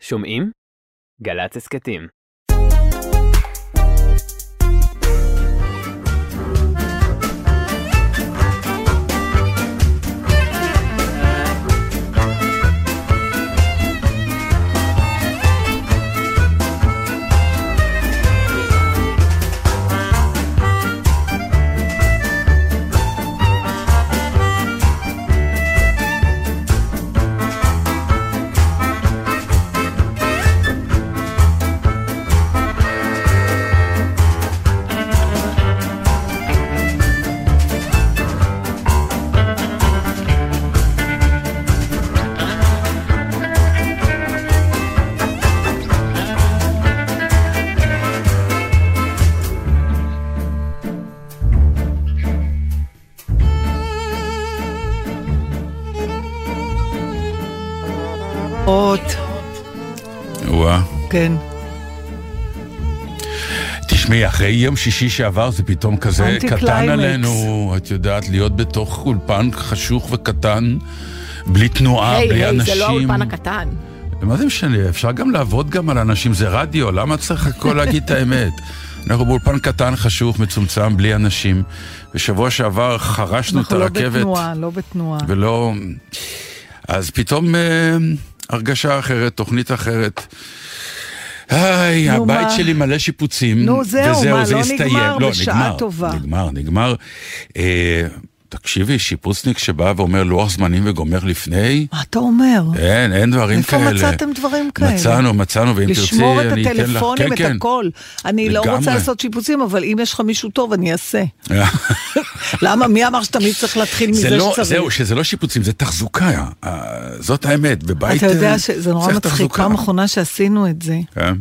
שומעים? גל"צ הסכתים. אחרי יום שישי שעבר זה פתאום כזה קטן. עלינו, את יודעת, להיות בתוך אולפן חשוך וקטן, בלי תנועה, היי, בלי היי, אנשים. זה לא האולפן הקטן. מה זה משנה? אפשר גם לעבוד גם על אנשים, זה רדיו, למה צריך הכל להגיד את האמת? אנחנו באולפן קטן, חשוך, מצומצם, בלי אנשים. בשבוע שעבר חרשנו את אנחנו לא הרכבת. בתנועה, לא בתנועה. ולא... אז פתאום אה, הרגשה אחרת, תוכנית אחרת. היי, הבית מה? שלי מלא שיפוצים. נו, זהו, וזהו, מה, זה לא הסתיים. נגמר? לא, בשעה נגמר, טובה. נגמר, נגמר. אה, תקשיבי, שיפוצניק שבא ואומר לוח זמנים וגומר לפני, מה אתה אומר? אין, אין דברים איפה כאלה. מצאתם דברים כאלה? מצאנו, מצאנו, ואם תרצי, לשמור את אני אתן לך. הטלפונים, כן, את כן. הכל. אני לא רוצה לגמרי. לעשות שיפוצים, אבל אם יש לך מישהו טוב, אני אעשה. למה? מי אמר שתמיד צריך להתחיל זה מזה לא, שצריך? זהו, שזה לא שיפוצים, זה תחזוקה. אה, זאת האמת, בבית אתה יודע אה, שזה נורא מצחיק. פעם אחרונה שעשינו את זה. כן.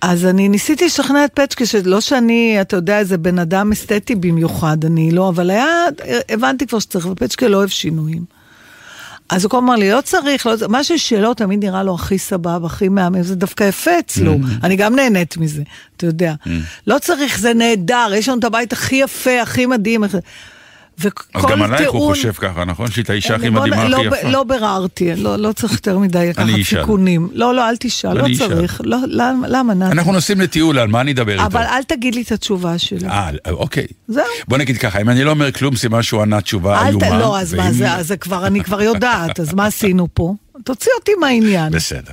אז אני ניסיתי לשכנע את פצ'קה, שלא שאני, אתה יודע, איזה בן אדם אסתטי במיוחד, אני לא, אבל היה, הבנתי כבר שצריך, ופצ'קה לא אוהב שינויים. אז הוא כל אמר לי, לא צריך, לא, צריך", משהו שלו תמיד נראה לו הכי סבבה, הכי מהמם, זה דווקא יפה אצלו, Mm. אני גם נהנית מזה, אתה יודע. לא צריך, זה נהדר, יש לנו את הבית הכי יפה, הכי מדהים. וכל אז גם עלייך הוא טיעון- חושב ככה, נכון? שהיא האישה הכי נ- מדהימה, לא הכי ב- יפה. לא ביררתי, לא לא צריך יותר מדי לקחת. סיכונים. לא, לא, אל תשאל, לא. צריך. לא, למה, נתן? אנחנו נוסעים לטיול, על מה אני אדבר איתו? אבל אל תגיד לי את התשובה שלו. אה, אוקיי. זהו. בוא נגיד ככה, אם אני לא אומר כלום, סימן שהוא ענה תשובה. איומה. לא, אז מה זה, אז זה כבר, אני כבר יודעת, אז מה עשינו פה? תוציא אותי מהעניין. בסדר.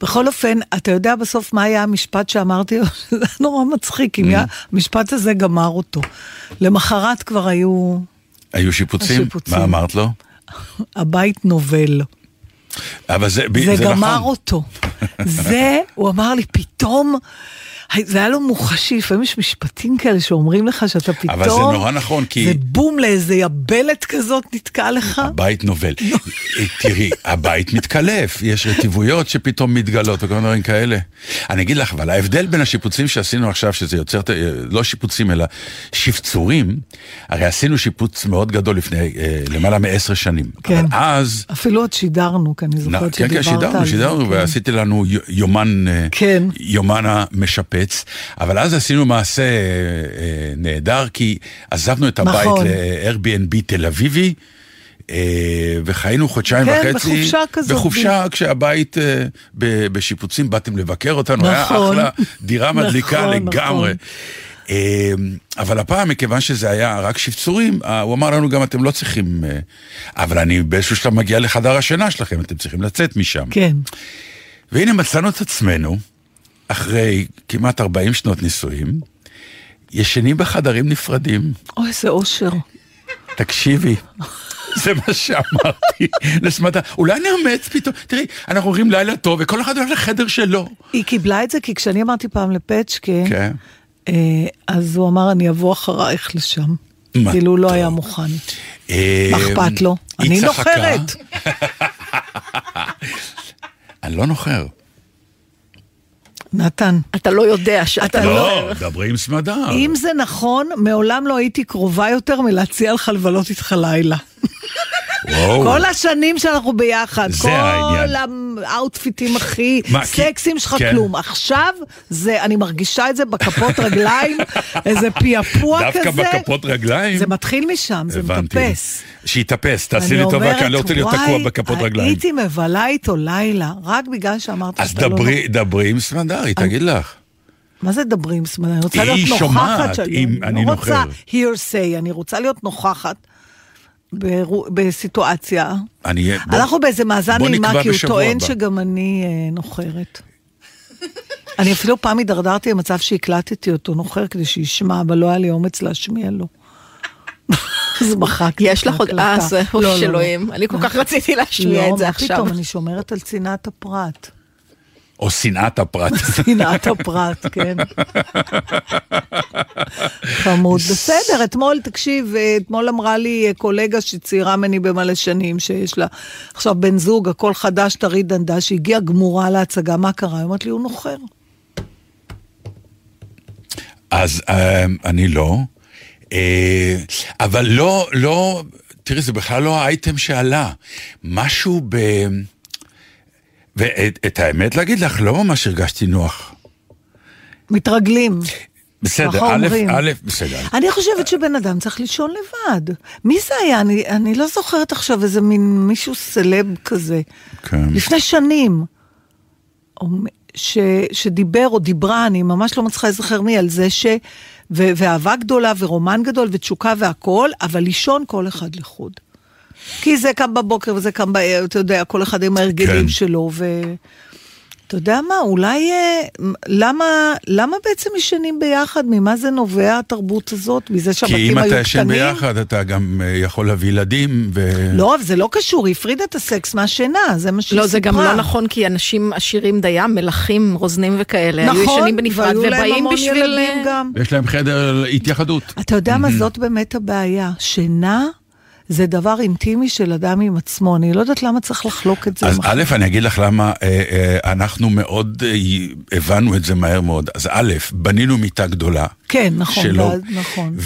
בכל אופן, אתה יודע בסוף מה היה המשפט שאמרתי? זה היה נורא מצחיק. אם המשפט הזה גמר אותו. למחרת כבר היו... היו שיפוצים? השיפוצים. מה אמרת לו? הבית נובל. אבל זה זה זה גמר נכון. אותו. זה, הוא אמר לי, פתאום, זה היה לו מוחשי, לפעמים יש משפטים כאלה שאומרים לך שאתה פתאום... אבל זה נורא נכון, כי- זה בום לאיזה יבלת כזאת נתקע לך. הבית נובל. אה, תראי, הבית מתקלף, יש רטיבויות שפתאום מתגלות וכל מיני דברים כאלה. אני אגיד לך, אבל ההבדל בין השיפוצים שעשינו עכשיו, שזה יוצר, אה, לא שיפוצים אלא שפצורים, הרי עשינו שיפוץ מאוד גדול לפני אה, למעלה מעשר שנים. כן. אבל אז... אפילו עוד שידרנו, כי אני זוכרת כן, כן, שדיברת על שידרנו, זה. שידרנו, כן. ועשיתי לנו י- יומן, אה, כן. המשפץ, אבל אז עשינו מעשה אה, אה, נהדר, כי עזבנו את הבית נכון. ל-Airbnb תל אביבי, אה, וחיינו חודשיים כן, וחצי. בחופשה כזאת. בחופשה, כשהבית אה, ב- בשיפוצים, באתם לבקר אותנו, היה נכון. אחלה, דירה מדליקה נכון, לגמרי. נכון. אה, אבל הפעם, מכיוון שזה היה רק שפצורים, אה, הוא אמר לנו גם, אתם לא צריכים... אבל אני באיזשהו שלב מגיע לחדר השינה שלכם, אתם צריכים לצאת משם. כן. והנה מצאנו את עצמנו, אחרי כמעט 40 שנות נישואים, ישנים בחדרים נפרדים. אוי, איזה אושר. תקשיבי, זה מה שאמרתי לשמתה. אולי נאמץ פתאום, תראי, אנחנו אומרים לילה טוב, וכל אחד הולך לחדר שלו. היא קיבלה את זה, כי כשאני אמרתי פעם לפצ'קה, כן. אה, אז הוא אמר, אני אבוא אחרייך לשם. כאילו הוא לא. היה מוכן. אה, מה אכפת לו? אני. נוחרת. אני לא נוחר. נתן, אתה לא יודע שאתה לא... לא, דברי עם סמדר. אם זה נכון, מעולם לא הייתי קרובה יותר מלהציע לך לבלות איתך לילה. וואו. כל השנים שאנחנו ביחד, כל. האאוטפיטים הכי סקסיים שלך, כן. כלום. עכשיו, זה, אני מרגישה את זה בכפות רגליים, איזה פעפוע כזה. דווקא בכפות רגליים? זה מתחיל משם, זה. מטפס. שיתאפס, תעשי אני לי טובה, כי אני לא רוצה להיות תקוע בכפות רגליים. הייתי מבלה איתו לילה, רק בגלל שאמרת אז שאתה לא... דברי, דברי עם סמדרי, תגיד לך. מה זה דברי עם סמדר? אני רוצה היא להיות נוכחת שומעת שם. אם אני לא רוצה נוחר. hearsay, אני רוצה להיות נוכחת בסיטואציה. אני... בוא- אנחנו באיזה מאזן נעימה, כי הוא טוען הבא. שגם אני אה, נוחרת. אני אפילו פעם הידרדרתי למצב שהקלטתי אותו נוחר כדי שישמע, אבל לא היה לי אומץ להשמיע לו. אז מחקתי יש לך עוד... אה, זה לא, לא, אוי לא. אלוהים. אני כל כך רציתי להשמיע את זה לא, עכשיו. מה פתאום, אני שומרת על צנעת הפרט. או שנאת הפרט. צנעת הפרט, כן. חמוד. בסדר, אתמול, תקשיב, אתמול אמרה לי קולגה שצעירה ממני במלא שנים, שיש לה עכשיו בן זוג, הכל חדש, טרי דנדה, שהגיעה גמורה להצגה, מה קרה? היא אומרת לי, הוא נוחר. אז אה, אני לא. אה, אבל לא, לא, תראי, זה בכלל לא האייטם שעלה. משהו ב... ואת את האמת להגיד לך, לא ממש הרגשתי נוח. מתרגלים. בסדר, א'. א', בסדר. אני חושבת שבן אדם צריך לישון לבד. מי זה היה? אני, אני לא זוכרת עכשיו איזה מין מישהו סלב כזה. כן. לפני שנים. או ש, שדיבר או דיברה, אני ממש לא מצליחה להיזכר מי, על זה ש... ו, ואהבה גדולה ורומן גדול ותשוקה והכול, אבל לישון כל אחד לחוד. כי זה קם בבוקר וזה קם בערב, אתה יודע, כל אחד עם ההרגלים כן. שלו, ו... אתה יודע מה, אולי, אה, למה, למה בעצם ישנים ביחד? ממה זה נובע התרבות הזאת? מזה כי שהבתים אם היו אתה ישן קטנים? ביחד, אתה גם אה, יכול להביא ילדים, ו... לא, אבל זה לא קשור, היא הפרידה את הסקס מהשינה, זה מה שהיא לא, זה גם סיפרה. לא נכון, כי אנשים עשירים דיים, מלכים, רוזנים וכאלה, היו נכון, ישנים בנפרד, והיו להם ובאים המון בשביל... ילדים אה, גם. ויש להם חדר התייחדות. אתה יודע מה, זאת באמת הבעיה. שינה זה דבר אינטימי של אדם עם עצמו, אני לא יודעת למה צריך לחלוק את זה. אז א', אני אגיד לך למה אה, אה, אנחנו מאוד אה, הבנו את זה מהר מאוד. אז א', בנינו מיטה גדולה. כן, נכון, שלו, ואז- נכון.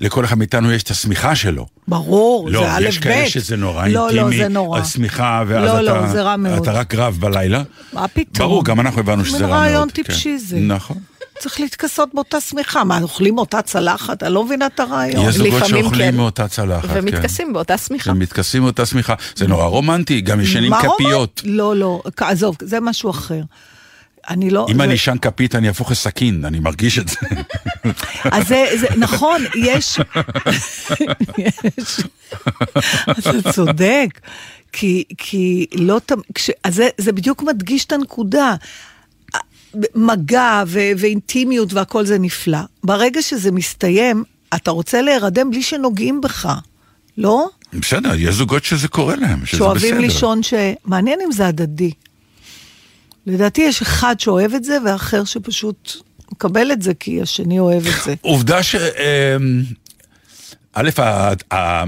ולכל אחד מאיתנו יש את השמיכה שלו. ברור, לא, זה א' ב'. יש כאלה שזה נורא לא, אינטימי, לא, זה נורא. השמיכה, ואז לא, אתה, לא, זה רע מאוד. אתה רק רב בלילה. מה פתאום? ברור, גם אנחנו הבנו שזה מין רע מאוד. רעיון כן. טיפשי זה. נכון. צריך להתכסות באותה שמיכה. מה, אוכלים אותה צלחת? אני לא מבינה את הרעיון. יש זוגות שאוכלים כן. מאותה צלחת. כן. ומתכסים באותה שמיכה. ומתכסים מאותה שמיכה. זה נורא רומנטי, גם ישנים כפיות. לא, לא, עזוב, זה משהו אחר. אני לא... אם זה- אני אשן כפית, אני אהפוך לסכין, אני מרגיש את זה. אז זה, זה, נכון, יש... יש... אתה צודק, כי, כי לא תמיד... אז זה, זה בדיוק מדגיש את הנקודה. מגע ו- ואינטימיות והכל זה נפלא. ברגע שזה מסתיים, אתה רוצה להירדם בלי שנוגעים בך, לא? בסדר, יש זוגות שזה קורה להם, שזה בסדר. שאוהבים לישון ש... מעניין אם זה הדדי. לדעתי יש אחד שאוהב את זה ואחר שפשוט מקבל את זה כי השני אוהב את זה. עובדה ש... א',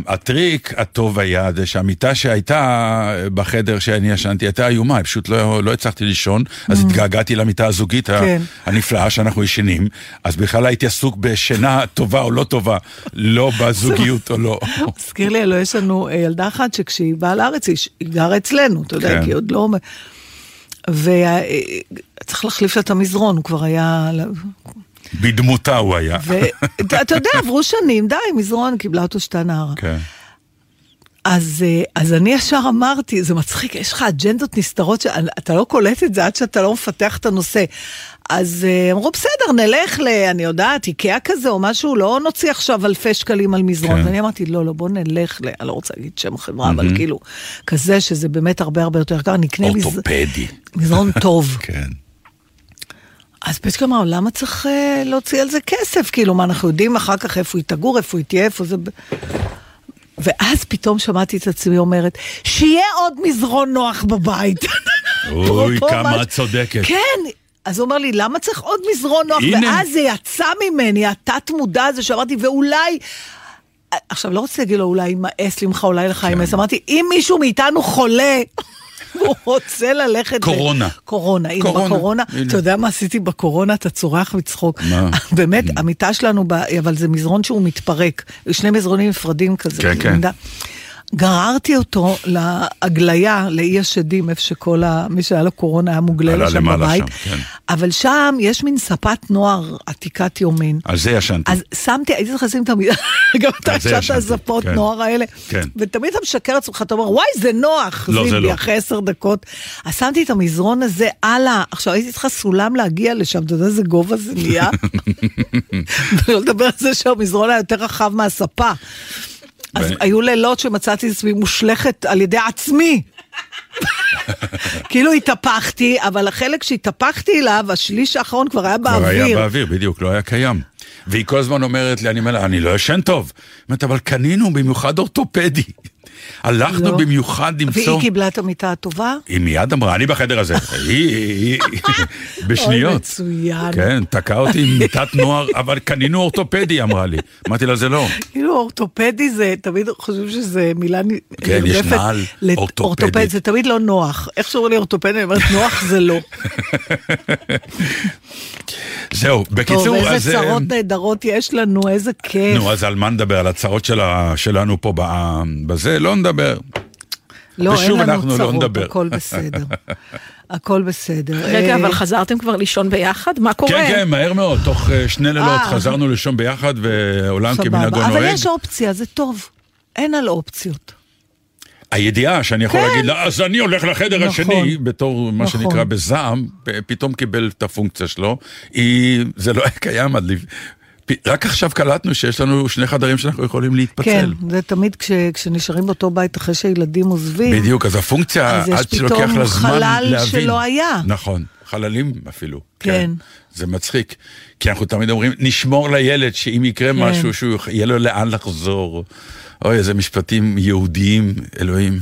הטריק הטוב היה זה שהמיטה שהייתה בחדר שאני ישנתי הייתה איומה, פשוט לא, לא הצלחתי לישון, אז התגעגעתי למיטה הזוגית Mm. כן. הנפלאה שאנחנו ישנים, אז בכלל הייתי עסוק בשינה טובה או לא טובה, לא בזוגיות או לא. מזכיר לי, לא, יש לנו אה, ילדה אחת שכשהיא באה לארץ, היא גרה אצלנו, אתה יודע, כן. כי היא עוד לא... וצריך להחליף לה את המזרון, הוא כבר היה... בדמותה הוא היה. ואתה יודע, עברו שנים, די, מזרון, קיבלה אותו שתה נערה. כן. אז, אה, אז אני ישר אמרתי, זה מצחיק, יש לך אג'נדות נסתרות, שאתה לא קולט את זה עד שאתה לא מפתח את הנושא. אז אה, אמרו, בסדר, נלך ל... אני יודעת, איקאה כזה או משהו, לא נוציא עכשיו אלפי שקלים על מזרון. כן. ואני אמרתי, לא, לא, בוא נלך ל... אני לא רוצה להגיד שם החברה, אבל כאילו, כזה שזה באמת הרבה הרבה יותר יקר, נקנה מז... אורתופדי. מזרון טוב. כן. אז פתאום אמר, למה צריך אה, להוציא על זה כסף? כאילו, מה, אנחנו יודעים אחר כך איפה היא תגור, איפה היא תהיה, איפה זה... ואז פתאום שמעתי את עצמי אומרת, שיהיה עוד מזרון נוח בבית. אוי, כמה מה- את צודקת. כן. אז הוא אומר לי, למה צריך עוד מזרון נוח? הנה. ואז זה יצא ממני, התת מודע הזה שאמרתי, ואולי... עכשיו, לא רוצה להגיד לו, אולי יימאס לי ממך, אולי לך כן. יימאס. אמרתי, אם מישהו מאיתנו חולה, הוא רוצה ללכת... קורונה. קורונה. הנה, קורונה, בקורונה. אתה יודע מה עשיתי בקורונה? אתה צורח מצחוק. מה? באמת, המיטה שלנו, אבל זה מזרון שהוא מתפרק. שני מזרונים נפרדים כזה. כן, כן. גררתי אותו להגליה, לאי השדים, איפה שכל ה... מי שהיה לו קורונה היה מוגלה לו שם בבית. שם, כן. אבל שם יש מין ספת נוער עתיקת יומין. על זה ישנתי. אז שמתי, הייתי צריכה לשים את המילה, גם ישנת ישנתי, הספות כן. נוער האלה. כן. ותמיד אתה משקר לעצמך, אתה אומר, וואי, זה נוח. לא, זה לא. אחרי עשר דקות. אז שמתי את המזרון הזה על ה... עכשיו, הייתי צריכה סולם להגיע לשם, אתה יודע איזה גובה זה נהיה? ולא לדבר על זה שהמזרון היה יותר רחב מהספה. אז ו- היו לילות שמצאתי את עצמי מושלכת על ידי עצמי. כאילו התהפכתי, אבל החלק שהתהפכתי אליו, השליש האחרון כבר היה כבר באוויר. היה באוויר, בדיוק, לא היה קיים. והיא כל הזמן אומרת לי, אני אומר לה, אני לא ישן טוב. היא אומרת, אבל קנינו במיוחד אורתופדי. הלכנו לא. במיוחד למצוא... והיא קיבלה את המיטה הטובה? היא מיד אמרה, אני בחדר הזה. היא, בשניות. אוי, מצוין. כן, תקע אותי עם מיטת נוער, אבל קנינו אורתופדי, אמרה לי. אמרתי לה, זה לא. כאילו אורתופדי זה, תמיד חושבים שזה מילה נ- כן, יש נרדפת נעל לת- אורתופדית. אורתופד, זה תמיד לא נוח. איך שאומרים לי אורתופדי, אני אומרת נוח זה לא. זהו, טוב, בקיצור, איזה אז... אה, צרות נהדרות יש לנו, איזה כיף. נו, אז על מה נדבר? על הצרות של ה- שלנו פה ב- בזה? לא נדבר. לא, אין לנו אנחנו לא צרות, נדבר. הכל בסדר. הכל בסדר. רגע, אה, אבל חזרתם כבר לישון ביחד? מה קורה? כן, כן, מהר מאוד, תוך אה, שני לילות אה. חזרנו לישון ביחד, ועולם כמנהגו סבבה, אבל נוהג. יש אופציה, זה טוב. אין על אופציות. הידיעה שאני יכול כן. להגיד לה, אז אני הולך לחדר נכון. השני, בתור מה נכון. שנקרא בזעם, פתאום קיבל את הפונקציה שלו, היא, זה לא היה קיים עד. פ- רק עכשיו קלטנו שיש לנו שני חדרים שאנחנו יכולים כן, להתפצל. זה תמיד כש, כשנשארים באותו בית אחרי שהילדים עוזבים. בדיוק, אז הפונקציה, אז יש עד שלוקח פתאום לה זמן חלל להבין. שלא היה. נכון, חללים אפילו. כן. זה מצחיק, כי אנחנו תמיד אומרים, נשמור לילד שאם יקרה כן. משהו, שהוא יוכל- יהיה לו לאן לחזור. אוי, איזה משפטים יהודיים, אלוהים.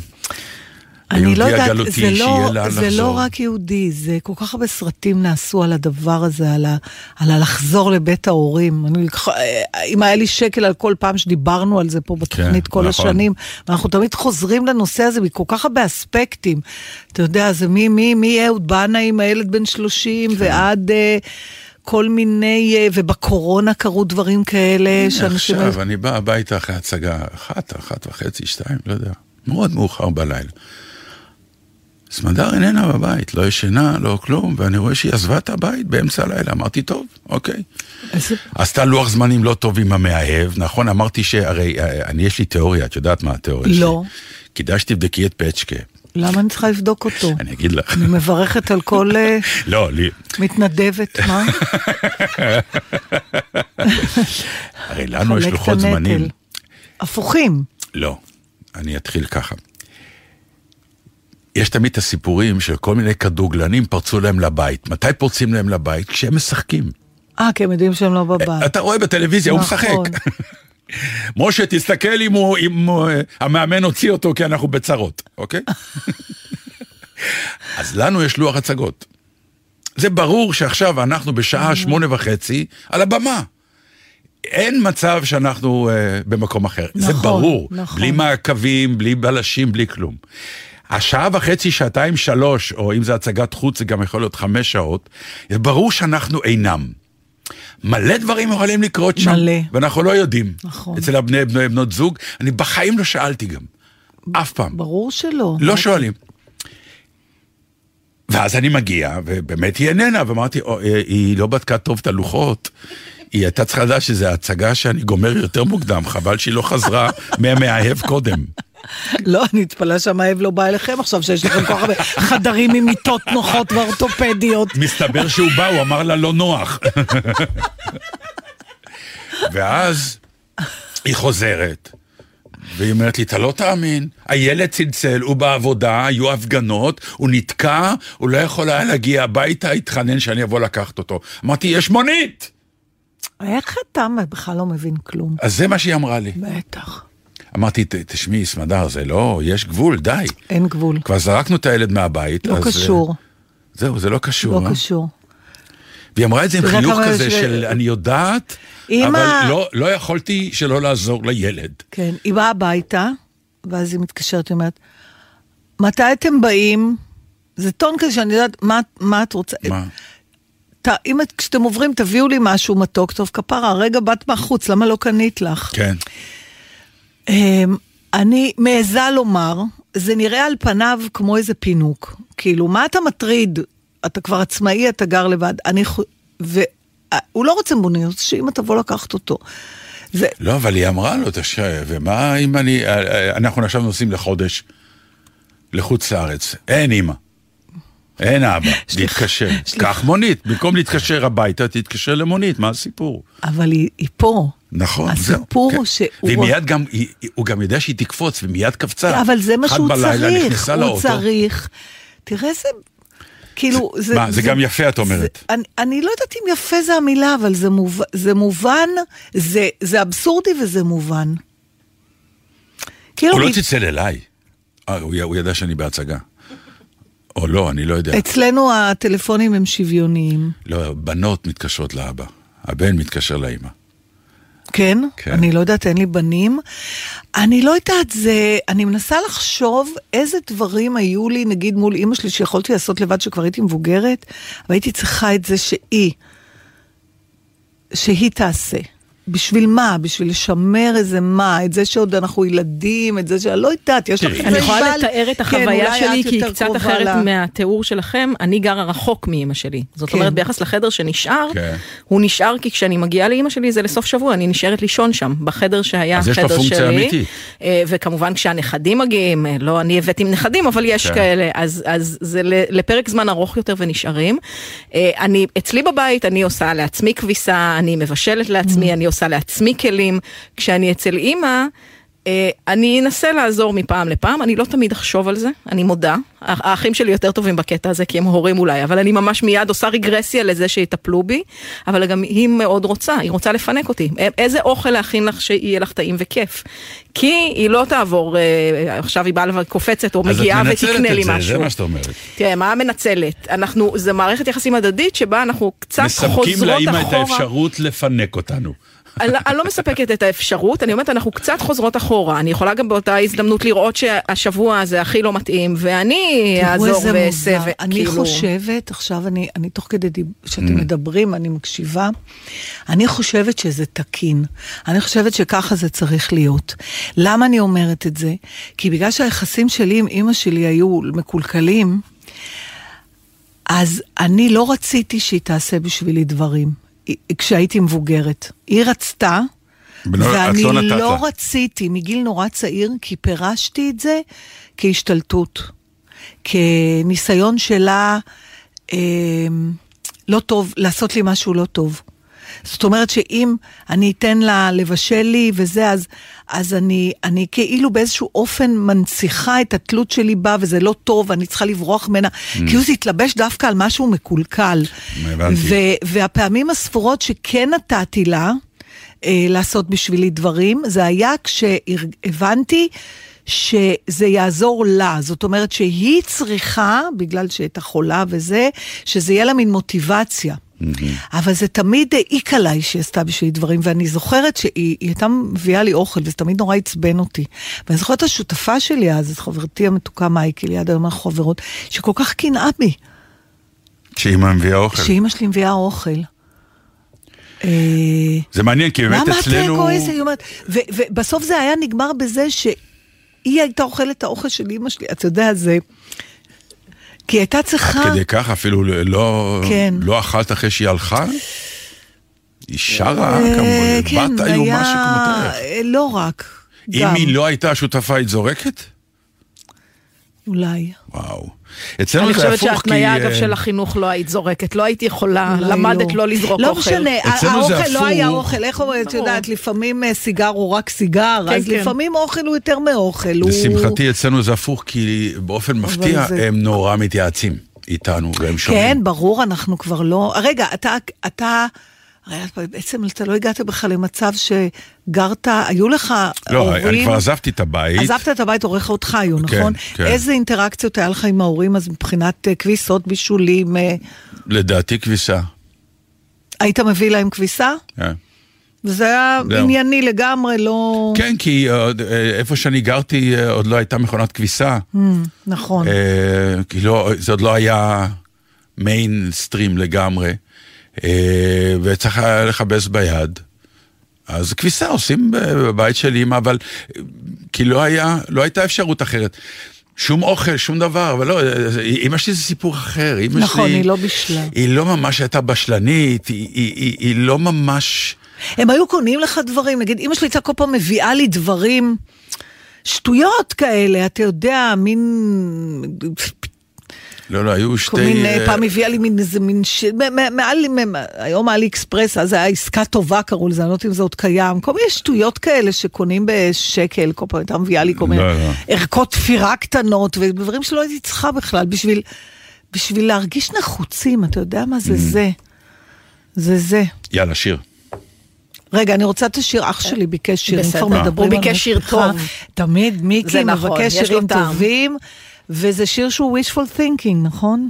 אני לא יודעת, זה, לא, זה לחזור. לא רק יהודי, זה כל כך הרבה סרטים נעשו על הדבר הזה, על, ה, על הלחזור לבית ההורים. אני, אם היה לי שקל על כל פעם שדיברנו על זה פה בתוכנית כן, כל נכון. השנים, ואנחנו תמיד חוזרים לנושא הזה מכל כך הרבה אספקטים. אתה יודע, זה מי, מי, מי אהוד בנה עם הילד בן 30 כן. ועד... אה, כל מיני, אה, ובקורונה קרו דברים כאלה, שאנשים... עכשיו, אני בא הביתה אחרי הצגה, אחת, אחת וחצי, שתיים, לא יודע, מאוד מאוחר בלילה. סמדר איננה בבית, לא ישנה, לא כלום, ואני רואה שהיא עזבה את הבית באמצע הלילה. אמרתי, טוב, אוקיי. איזה- עשתה לוח זמנים לא טוב עם המאהב, נכון? אמרתי שהרי, אה, אני, יש לי תיאוריה, את יודעת מה התיאוריה שלי? לא. כדאי שתבדקי את פצ'קה. למה אני צריכה לבדוק אותו? אני אגיד לך. אני מברכת על כל אה, לא, לי, מתנדבת, מה? הרי לנו יש לוחות. זמנים. הפוכים. לא, אני אתחיל ככה. יש תמיד את הסיפורים של כל מיני כדורגלנים פרצו להם לבית. מתי פורצים להם לבית? כשהם משחקים. אה, כי הם יודעים שהם לא בבית. אתה רואה בטלוויזיה, הוא משחק. משה, תסתכל אם, הוא, אם הוא, המאמן הוציא אותו, כי אנחנו בצרות, אוקיי? אז לנו יש לוח הצגות. זה ברור שעכשיו אנחנו בשעה שמונה וחצי על הבמה. אין מצב שאנחנו uh, במקום אחר. זה נכון, ברור. נכון. בלי מעקבים, בלי בלשים, בלי כלום. השעה וחצי, שעתיים, שלוש, או אם זה הצגת חוץ, זה גם יכול להיות חמש שעות, זה ברור שאנחנו אינם. מלא דברים יכולים לקרות שם, מלא. ואנחנו לא יודעים. נכון. אצל הבני בני בנות זוג, אני בחיים לא שאלתי גם. אף פעם. ברור שלא. לא שואלים. ואז אני מגיע, ובאמת היא איננה, ואמרתי, "או, אה, היא לא בדקה טוב את הלוחות. היא הייתה צריכה לדעת שזו הצגה שאני גומר יותר מוקדם, חבל שהיא לא חזרה מהמאהב קודם. לא, אני אתפלא שהמאהב לא בא אליכם עכשיו, שיש לכם כל כך הרבה חדרים עם מיטות נוחות ואורתופדיות. מסתבר שהוא בא, הוא אמר לה לא נוח. ואז היא חוזרת, והיא אומרת לי, אתה לא תאמין, הילד צלצל, הוא בעבודה, היו הפגנות, הוא נתקע, הוא לא יכול היה להגיע הביתה, התחנן שאני אבוא לקחת אותו. אמרתי, יש מונית! איך אתה בכלל לא מבין כלום? אז זה מה שהיא אמרה לי. בטח. אמרתי, "ת- תשמעי, סמדר, זה לא, יש גבול, די. אין גבול. כבר זרקנו את הילד מהבית, לא אז... אה, קשור. זהו, זה לא קשור. לא אה? קשור. והיא אמרה את זה עם חיוך כזה יש- של אני יודעת, אבל לא, לא יכולתי שלא לעזור לילד. כן, היא באה הביתה, ואז היא מתקשרת, היא אומרת, מתי אתם באים? זה טון כזה שאני יודעת, מה, מה את רוצה? מה? ת, אם את, כשאתם עוברים, תביאו לי משהו מתוק, טוב, כפרה, הרגע באת מהחוץ, למה לא קנית לך? כן. אמ, אני מעיזה לומר, זה נראה על פניו כמו איזה פינוק. כאילו, מה אתה מטריד? אתה כבר עצמאי, אתה גר לבד. אני... חו- והוא לא רוצה מוניות, שאמא תבוא לקחת אותו. ו... לא, אבל היא אמרה לו, תשמע, ומה אם אני... אנחנו עכשיו נוסעים לחודש לחוץ לארץ, אין אימא. אין אבא, להתקשר. קח מונית, במקום להתקשר הביתה, תתקשר למונית, מה הסיפור? אבל היא, היא פה. נכון, זהו. הסיפור כן. הוא שהוא... והיא מיד גם, היא- הוא גם יודע שהיא תקפוץ, ומיד קפצה. אבל זה מה שהוא צריך, הוא לאוטו. צריך. תראה איזה... כאילו, זה... מה, זה גם יפה, את אומרת. זה, אני, אני לא יודעת אם יפה זה המילה, אבל זה, מוב, זה מובן, זה, זה אבסורדי וזה מובן. כאילו, הוא לא צלצל אליי. אה, הוא הוא ידע שאני בהצגה. או לא, אני לא יודע. אצלנו הטלפונים הם שוויוניים. לא, בנות מתקשרות לאבא. הבן מתקשר לאמא. כן? כן. אני לא יודעת, אין לי בנים. אני לא יודעת, זה... אני מנסה לחשוב איזה דברים היו לי, נגיד מול אימא שלי, שיכולתי לעשות לבד, שכבר הייתי מבוגרת, והייתי צריכה את זה שהיא, שהיא תעשה. בשביל מה? בשביל לשמר איזה מה? את זה שעוד אנחנו ילדים, את זה שאני לא יודעת, יש לך אני יכולה לתאר את כן, החוויה שלי, כי היא קצת אחרת מהתיאור שלכם. אני גרה רחוק מאימא שלי. זאת כן. אומרת, ביחס לחדר שנשאר, כן. הוא נשאר כי כשאני מגיעה לאימא שלי זה לסוף שבוע, אני נשארת לישון שם, בחדר שהיה אז יש לו פונקציה שלי. אמיתית. אה, וכמובן כשהנכדים מגיעים, אה, לא אני הבאתי עם נכדים, אבל יש. כאלה, אז, אז זה לפרק זמן ארוך יותר ונשארים. אה, אני, אצלי בבית אני עושה לעצמי כביסה, אני מבשלת לעצמי, אני עושה לעצמי כלים. כשאני אצל אימא, אה, אני אנסה לעזור מפעם לפעם, אני לא תמיד אחשוב על זה, אני מודה. האח- האחים שלי יותר טובים בקטע הזה, כי הם הורים אולי, אבל אני ממש מיד עושה רגרסיה לזה שיטפלו בי, אבל גם היא מאוד רוצה, היא רוצה לפנק אותי. איזה אוכל להכין לך שיהיה לך טעים וכיף. כי היא לא תעבור, אה, עכשיו היא באה וקופצת או אז את מגיעה מנצלת ותקנה לי את זה, משהו. זה מה שאת אומרת. תראה, מה מנצלת? אנחנו, זה מערכת יחסים הדדית שבה אנחנו קצת חוזרות מספקים אחורה. לאמא את האפשרות לפנק אותנו. אני, אני לא מספקת את האפשרות, אני אומרת, אנחנו קצת חוזרות אחורה. אני יכולה גם באותה הזדמנות לראות שהשבוע הזה הכי לא מתאים, ואני אעזור ואעשה, מוזר. אני. חושבת, עכשיו אני, אני תוך כדי דיב... Mm. שאתם מדברים, אני מקשיבה, אני חושבת שזה תקין. אני חושבת שככה זה צריך להיות. למה אני אומרת את זה? כי בגלל שהיחסים שלי עם אימא שלי היו מקולקלים, אז אני לא רציתי שהיא תעשה בשבילי דברים, כשהייתי מבוגרת. היא רצתה, את ואני לא לא לה. רציתי מגיל נורא צעיר, כי פירשתי את זה כהשתלטות. כניסיון שלה אה, לא טוב, לעשות לי משהו לא טוב. זאת אומרת שאם אני אתן לה לבשל לי וזה, אז, אז אני, אני כאילו באיזשהו אופן מנציחה את התלות שלי בה, וזה לא טוב, ואני צריכה לברוח ממנה. Mm. כאילו זה התלבש דווקא על משהו מקולקל. הבנתי. ו- והפעמים הספורות שכן נתתי לה אה, לעשות בשבילי דברים, זה היה כשהבנתי שזה יעזור לה. זאת אומרת שהיא צריכה, בגלל שהייתה חולה וזה, שזה יהיה לה מין מוטיבציה. אבל זה תמיד העיק עליי שהיא עשתה בשבילי דברים, ואני זוכרת שהיא היא הייתה מביאה לי אוכל, וזה תמיד נורא עצבן אותי. ואני זוכרת את השותפה שלי אז, את חברתי המתוקה מייקי, ליד היום אנחנו חברות, שכל כך קנאה בי. שאמא מביאה אוכל. שאימא שלי מביאה אוכל. אה, זה מעניין, כי באמת למה את אצלנו... כועסת? היא אומרת, ובסוף זה היה נגמר בזה שהיא הייתה אוכלת את האוכל של אימא שלי, אתה יודע, זה... כי הייתה צריכה... עד כדי כך אפילו לא, כן. לא אכלת אחרי שהיא הלכה? היא שרה, אה, כמובן, כן, בת איומה היה- שכמותך. אה, לא רק, אם גם, היא לא הייתה שותפה, היית זורקת? אולי. וואו. אצלנו אני זה חושבת הפוך, כי... שההתניה, אגב, אה, של החינוך לא היית זורקת, לא הייתי יכולה, אולי למדת לא לזרוק לא אוכל. משנה, אצלנו זה האוכל לא היה. אוכל, איך אומרת, את. יודעת, לפעמים אה, סיגר הוא רק סיגר, כן, אז כן. לפעמים אוכל הוא יותר מאוכל. הוא- לשמחתי אצלנו זה הפוך, כי באופן מפתיע זה- הם נורא מתייעצים איתנו, והם שומעים. כן, ברור, אנחנו כבר לא... רגע, אתה, אתה, הרי בעצם אתה לא הגעת בכלל למצב שגרת, היו לך לא, הורים... אני כבר עזבתי את הבית. עזבת את הבית, הוריך אותך היו, כן, נכון? כן. איזה אינטראקציות היה לך עם ההורים אז מבחינת אה, כביסות, בישולים? אה, לדעתי כביסה. היית מביא להם כביסה? כן. וזה היה זהו. ענייני לגמרי, לא... כן, כי אה, איפה שאני גרתי עוד לא הייתה מכונת כביסה. Mm, נכון. אה, כי לא, זה עוד לא היה מיינסטרים לגמרי, וצריך היה לכבס ביד. אז כביסה עושים בבית של אימא, אבל כי לא היה, לא הייתה אפשרות אחרת. שום אוכל, שום דבר, אבל לא, אמא שלי זה סיפור אחר. אמא נכון, שלי, היא לא בשלה. היא לא ממש הייתה בשלנית, היא, היא, היא, היא לא ממש... הם היו קונים לך דברים, נגיד, אמא שלי הייתה כל פעם מביאה לי דברים, שטויות כאלה, אתה יודע, מין... לא, לא, היו שתי... כל מיני, אה, פעם הביאה לי מין איזה מין ש... מ- מ- מעל, מ- היום אלי אקספרס, אז היה עסקה טובה קראו לזה, אני לא יודעת אם זה עוד קיים. כל מיני שטויות כאלה שקונים בשקל, כל פעם הייתה מביאה לי כל מיני לא, לא. ערכות תפירה קטנות, ודברים שלא הייתי צריכה בכלל, בשביל, בשביל להרגיש נחוצים, אתה יודע מה Mm. זה זה? זה זה. יאללה, שיר. רגע, אני רוצה את השיר, אח שלי ביקש שירים, בסדר. כבר מדברים הוא ביקש שיר. טוב. תמיד מיקי זה נכון, מבקש שירים. טובים, וזה שיר שהוא wishful thinking, נכון?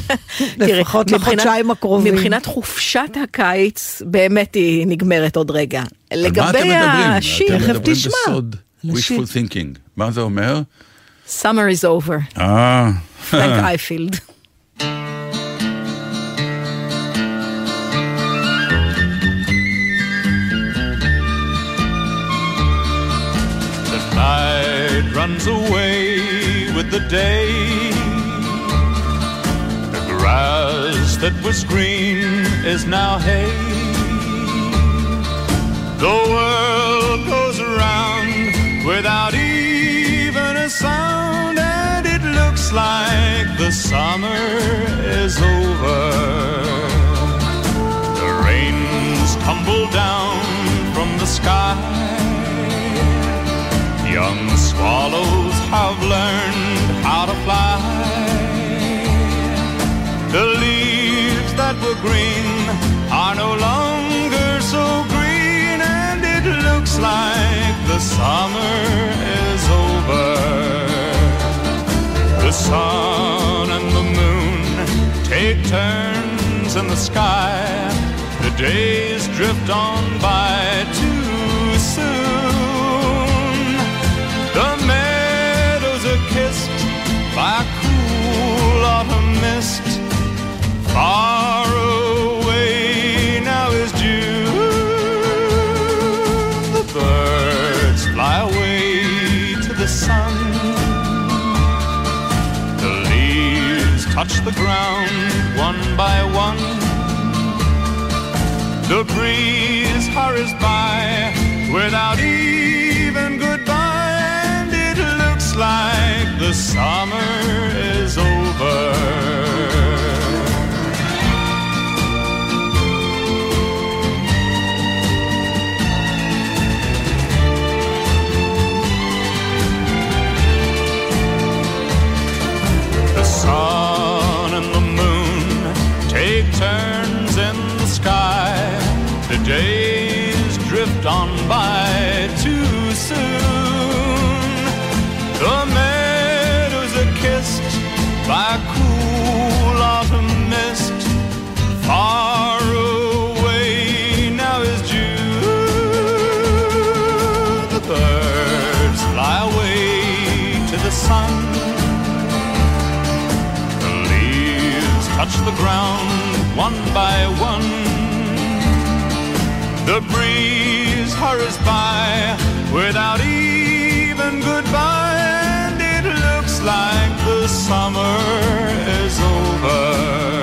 לפחות לחודשיים הקרובים. מבחינת חופשת הקיץ, באמת היא נגמרת עוד רגע. לגבי? השיר, אתם תכף מדברים תשמע. wishful thinking. מה זה אומר? Summer is over, אה... פרנק אייפילד. The night runs away the day. The grass that was green is now hay. The world goes around without even a sound, and it looks like the summer is over. The rains tumble down from the sky. Young swallows have learned how to fly. The leaves that were green are no longer so green, and it looks like the summer is over. The sun and the moon take turns in the sky. The days drift on by Far away now is June. The birds fly away to the sun. The leaves touch the ground one by one. The breeze hurries by without even goodbye, and it looks like the summer is over. Sun. The leaves touch the ground one by one. The breeze hurries by without even goodbye, and it looks like the summer is over.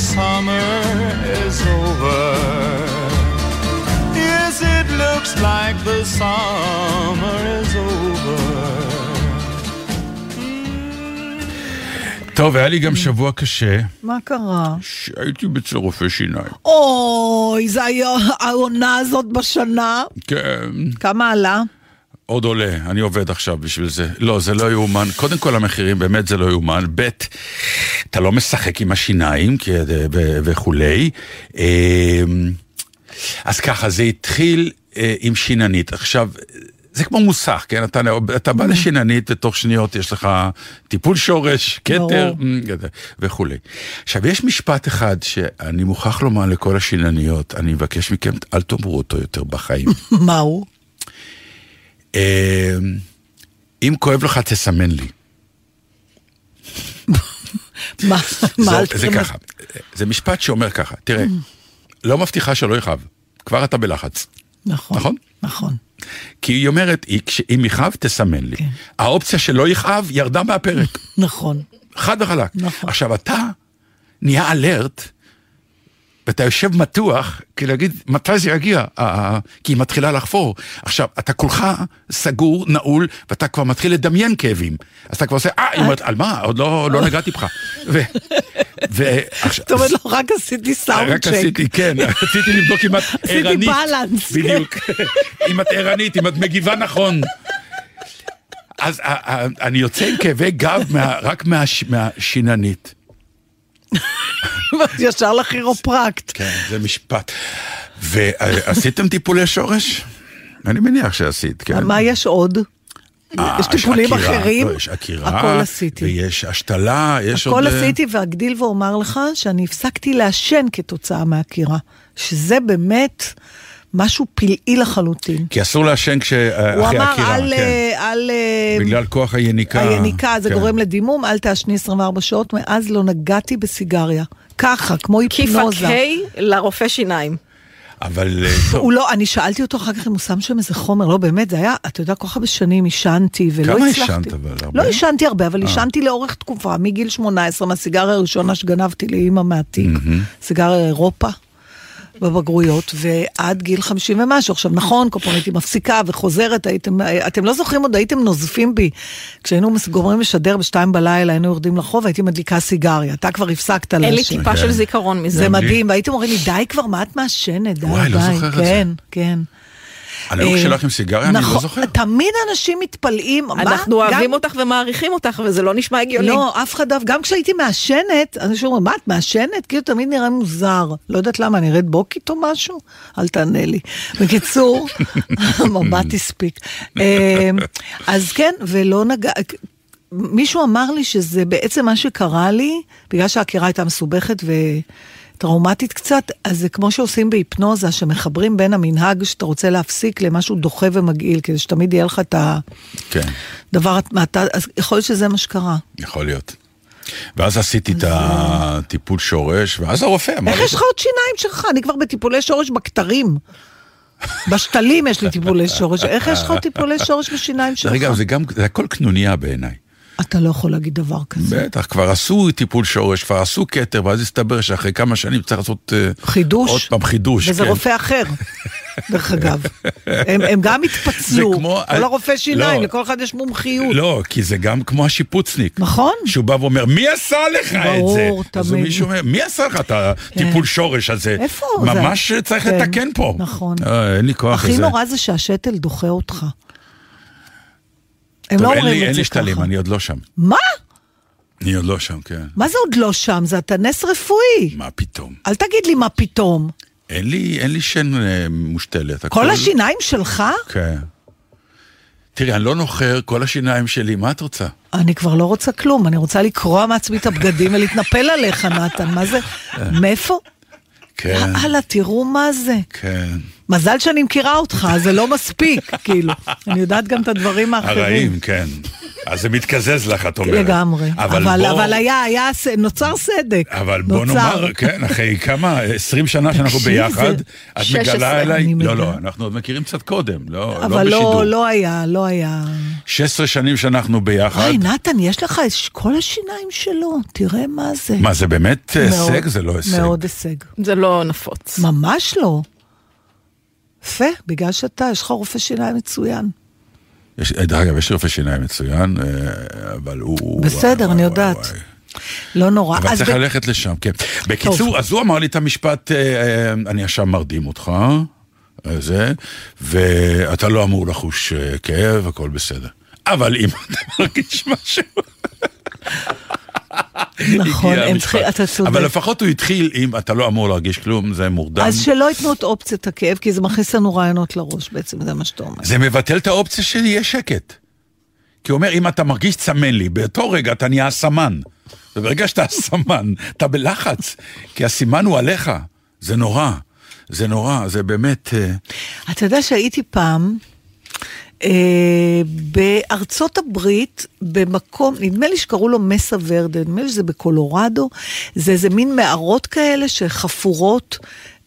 Summer is over. Yes, it looks like the summer is over. טוב, היה לי גם שבוע קשה, מה קרה? שהייתי אצל רופא שיניים. אוי, זה היה העונה הזאת בשנה. כן. כמה עלה? עוד עולה, אני עובד עכשיו בשביל זה. לא, זה לא יאומן. קודם כל המחירים, באמת זה לא יאומן. ב', אתה לא משחק עם השיניים ו- וכולי. אמ, אז ככה, זה התחיל אה, עם שיננית. עכשיו, זה כמו מוסך, כן? אתה, אתה בא לשיננית, ותוך שניות יש לך טיפול שורש, כתר וכולי. עכשיו, יש משפט אחד שאני מוכרח לומר לכל השינניות, אני מבקש מכם, אל תאמרו אותו יותר בחיים. מה הוא? אה, אם כואב לך, תסמן לי. מה זה? ככה, זה משפט שאומר ככה, תראה, לא מבטיחה שלא יכאב, כבר אתה בלחץ. נכון. נכון? נכון. כי היא אומרת, אם יכאב, תסמן לי. כן. האופציה שלא יכאב ירדה מהפרק, נכון. חד וחלק. נכון. עכשיו, אתה נהיה אלרט, ואתה יושב מתוח, כי להגיד, מתי זה יגיע? אה, כי היא מתחילה לחפור. עכשיו, אתה כולך סגור, נעול, ואתה כבר מתחיל לדמיין כאבים. אז אתה כבר עושה, אה, היא אומרת, על מה? עוד לא לא נגעתי בך. זאת אומרת, לא, רק עשיתי סאונד רק צ'ק. עשיתי, כן, רציתי לבדוק אם את עשיתי ערנית. balance, כן. בדיוק. אם את ערנית, אם את מגיבה נכון. אז אה, אה, אני יוצא עם כאבי גב רק מהש- מהשיננית. ישר לכירופרקט. כן, זה משפט. ועשיתם טיפולי שורש? אני מניח שעשית, כן. מה יש עוד? אה, יש טיפולים אחרים? לא, יש עקירה. הכל עשיתי. ויש השתלה, יש עוד... הכל אה, עשיתי, ואגדיל ואומר לך שאני הפסקתי לעשן כתוצאה מהעקירה. שזה באמת משהו פלאי לחלוטין. כי אסור לעשן כש... אה, הוא אחרי אמר עקירה, על... כן. אה, על אה, בגלל כוח היניקה. היניקה, זה כן. גורם לדימום, אל תעשני 24 שעות, מאז לא נגעתי בסיגריה. ככה, כמו כיפה היפנוזה. K לרופא שיניים. אבל הוא לא, אני שאלתי אותו אחר כך אם הוא שם שם איזה חומר, לא באמת, זה היה, אתה יודע, כל כך הרבה שנים עישנתי ולא כמה הצלחתי. עישנת אבל? הרבה? לא עישנתי הרבה, אבל עישנתי לאורך תקופה, מגיל 18, מהסיגריה הראשונה שגנבתי לאימא מהתיק, סיגריה אירופה. בבגרויות, ועד גיל 50 ומשהו. עכשיו, נכון, כל פעם הייתי מפסיקה וחוזרת, הייתם, אתם לא זוכרים עוד, הייתם נוזפים בי. כשהיינו גומרים לשדר בשתיים בלילה, היינו יורדים לחוב, הייתי מדליקה סיגריה. אתה כבר הפסקת אין לי לעשן. טיפה של זיכרון מזה. זה. מדהים, והייתם אומרים לי, די כבר, מה את מעשנת? די, וואי, די. לא זוכר את זה. כן, כן. הנאום אה, שלך עם סיגריה, אני לא נכון, זוכר. תמיד אנשים מתפלאים. מה? אנחנו אוהבים גם- אותך ומעריכים אותך, וזה לא נשמע הגיוני. לא, אף אחד, אף- גם כשהייתי מעשנת, אנשים אומרים, מה, את מעשנת? כאילו תמיד נראה מוזר. לא יודעת למה, נראית בוקית או משהו? אל תענה לי. בקיצור, מבט הספיק. אה, אז כן, ולא נגע... מישהו אמר לי שזה בעצם מה שקרה לי, בגלל שהעקירה הייתה מסובכת וטראומטית קצת, אז זה כמו שעושים בהיפנוזה, שמחברים בין המנהג שאתה רוצה להפסיק למשהו דוחה ומגעיל, כדי שתמיד יהיה לך את כן, הדבר, אתה, אז יכול להיות שזה מה שקרה. יכול להיות. ואז עשיתי את הטיפול שורש, ואז הרופא אמר איך יש לך עוד שיניים שלך? אני כבר בטיפולי שורש בכתרים. בשתלים יש לי טיפולי שורש. איך יש לך עוד טיפולי שורש בשיניים שלך? רגע, זה גם, זה הכל קנוניה בעיניי. אתה לא יכול להגיד דבר כזה. בטח, כבר עשו טיפול שורש, כבר עשו כתר, ואז הסתבר שאחרי כמה שנים צריך לעשות... אה, חידוש. עוד פעם חידוש, וזה כן. רופא אחר, דרך אגב. הם, הם גם התפצלו. כמו- כל הרופא שיניים, לא. לכל אחד יש מומחיות. לא, כי זה גם כמו השיפוצניק. נכון. שהוא בא ואומר, מי עשה לך את זה? ברור, אז תמיד. מישהו אומר, מי עשה לך את הטיפול שורש הזה? איפה זה? ממש צריך כן, לתקן פה. נכון. אה, אין לי כוח הכי לזה. נורא זה שהשתל דוחה אותך. הם לא אין אומרים לי- את אין זה לי שתלים, ככה. אני עוד לא שם. מה? אני עוד לא שם, כן. מה זה עוד לא שם? זה אתה נס רפואי. מה פתאום? אל תגיד לי מה פתאום. אין לי, אין לי שן אה, מושתלת. כל הכל- השיניים שלך? כן. תראי, אני לא נוחר, כל השיניים שלי, מה את רוצה? אני כבר לא רוצה כלום, אני רוצה לקרוע מעצמי את הבגדים ולהתנפל עליך, נתן. מה זה? מאיפה? כן, הלאה, תראו מה זה. כן. מזל שאני מכירה אותך, זה לא מספיק, כאילו. אני יודעת גם את הדברים האחרים. הרעים, כן. אז זה מתקזז לך, את אומרת. לגמרי. אבל אבל, בוא... אבל היה, היה, ס- נוצר סדק. אבל בוא נוצר. נאמר, כן, אחרי כמה, 20 שנה שאנחנו ביחד, את 16, מגלה אליי, אני לא, לא. אנחנו עוד מכירים קצת קודם, לא לא אבל בשידור. לא, לא היה, לא היה. 16 שנים שאנחנו ביחד. וואי, נתן, יש לך את כל השיניים שלו, תראה מה זה. מה, זה באמת הישג? זה לא הישג. מאוד הישג. זה לא נפוץ. ממש לא. יפה, בגלל שאתה, יש לך רופא שיניים מצוין. יש- דרך אגב, יש רופא שיניים מצוין, אה, אבל הוא... בסדר, וואי, אני וואי, יודעת. וואי. לא נורא. אבל צריך ב- ללכת לשם, כן. בקיצור, אז הוא אמר לי את המשפט, אה, אה, אני עכשיו מרדים אותך, אה, זה, ואתה לא אמור לחוש אה, כאב, הכל בסדר. אבל אם אתה מרגיש משהו... נכון, הם. צריכים, אתה צודק. אבל לפחות הוא התחיל עם, אתה לא אמור להרגיש כלום, זה מורדם. אז שלא ייתנו את אופציית הכאב, כי זה מכניס לנו רעיונות לראש בעצם, זה מה שאתה אומר. זה מבטל את האופציה יש שקט. כי הוא אומר, אם אתה מרגיש צמן לי, באותו רגע אתה נהיה סמן. וברגע שאתה סמן, אתה בלחץ, כי הסימן הוא עליך. זה נורא, זה נורא, זה באמת... אה, אתה יודע שהייתי פעם בארצות הברית, במקום, נדמה לי שקראו לו מסה ורדה, נדמה לי שזה בקולורדו, זה איזה מין מערות כאלה שחפורות.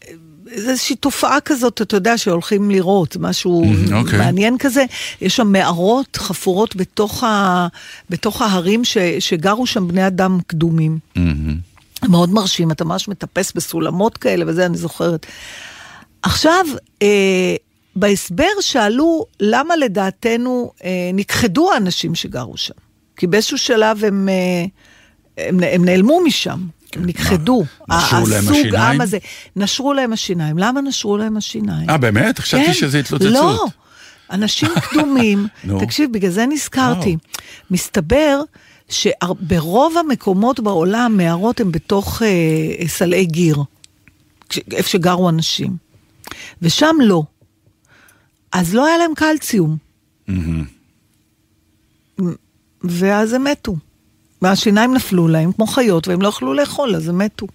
אה, זה איזושהי תופעה כזאת, אתה יודע, שהולכים לראות, משהו Mhm, אוקיי. מעניין כזה. יש שם מערות חפורות בתוך, ה, בתוך ההרים ש, שגרו שם בני אדם קדומים. מהמם. מאוד מרשים, אתה ממש מטפס בסולמות כאלה וזה, אני זוכרת. עכשיו, אה, בהסבר שאלו למה לדעתנו אה, נכחדו האנשים שגרו שם. כי באיזשהו שלב הם, אה, הם, הם נעלמו משם, הם נכחדו. נשרו להם הסוג השיניים? עם הזה. נשרו להם השיניים. למה נשרו להם השיניים? אה, באמת? חשבתי כן, שזה התלוצצות. לא, אנשים קדומים. תקשיב, בגלל זה נזכרתי. מסתבר שברוב המקומות בעולם, מערות הן בתוך אה, סלעי גיר, איפה שגרו אנשים. ושם לא. אז לא היה להם קלציום, מהמם. ואז הם מתו. והשיניים נפלו להם כמו חיות, והם לא יכלו לאכול, אז הם מתו.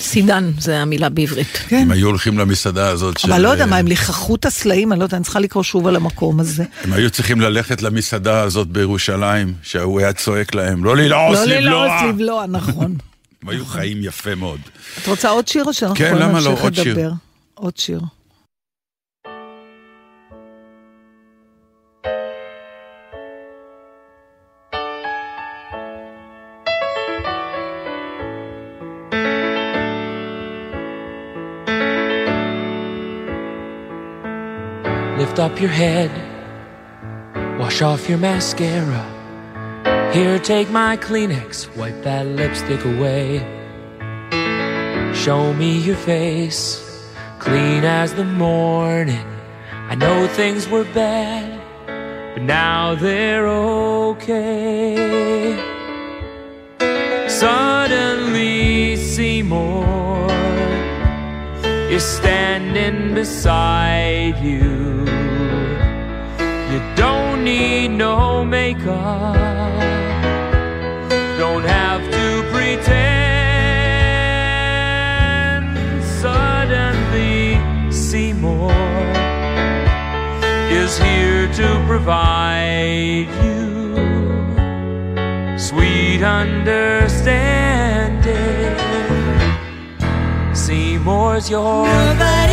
סידן, זה המילה בעברית. כן. הם היו הולכים למסעדה הזאת של... אבל לא יודע מה, אה, הם ליחכו את הסלעים, אני לא יודע, אני צריכה לקרוא שוב על המקום הזה. הם היו צריכים ללכת למסעדה הזאת בירושלים, שההוא היה צועק להם, לא ללעוס, לא לבלוע. ללעוס, לבלוע, נכון. הם היו חיים יפה מאוד. את רוצה עוד שיר או שאנחנו כן, יכולים למה לא? להמשיך עוד שיר. לדבר? עוד שיר. Lift up your head, wash off your mascara. Here, take my Kleenex, wipe that lipstick away. Show me your face, clean as the morning. I know things were bad, but now they're okay. Suddenly, Seymour is standing beside you. You don't need no makeup, don't have to pretend. Suddenly, Seymour is here to provide you sweet understanding. Seymour's your Nobody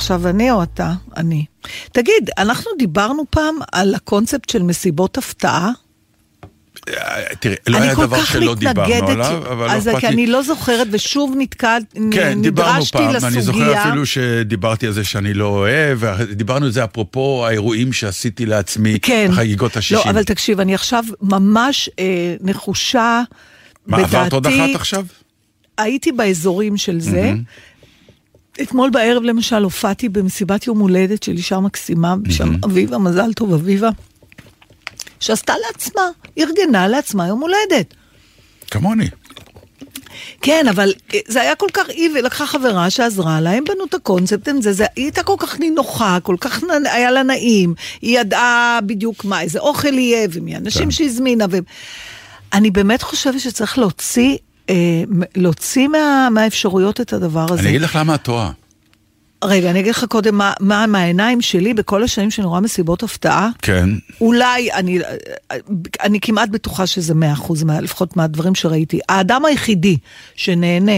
עכשיו אני או אתה? אני. תגיד, אנחנו דיברנו פעם על הקונספט של מסיבות הפתעה? תראה, לא היה דבר שלא דיברנו עליו, אבל לא אז אכפת כי לי. אני לא זוכרת, ושוב נתקעת, כן, דיברנו פעם, לסוגיה. אני זוכר אפילו שדיברתי על זה שאני לא אוהב, ודיברנו על זה אפרופו האירועים שעשיתי לעצמי כן. בחגיגות השישים. לא, אבל תקשיב, אני עכשיו ממש אה, נחושה, מה, בדעתי, עברת עוד אחת עכשיו? הייתי באזורים של זה. אתמול בערב למשל הופעתי במסיבת יום הולדת של אישה מקסימה, בשם אביבה, מזל טוב אביבה, שעשתה לעצמה, ארגנה לעצמה יום הולדת. כמוני. כן, אבל אה, זה היה כל כך, היא לקחה חברה שעזרה לה, הם בנו את הקונספט, הם זה, זה, היא הייתה כל כך נינוחה, כל כך נ, היה לה נעים, היא ידעה בדיוק מה, איזה אוכל יהיה, ומי האנשים כן. שהזמינה, ו... אני באמת חושבת שצריך להוציא, להוציא מה, מהאפשרויות את הדבר הזה. אני אגיד לך למה את טועה. רגע, אני אגיד לך קודם מה, מה מהעיניים שלי בכל השנים שאני רואה מסיבות הפתעה. כן. אולי, אני, אני כמעט בטוחה שזה מאה אחוז, מה- לפחות מהדברים שראיתי. האדם היחידי שנהנה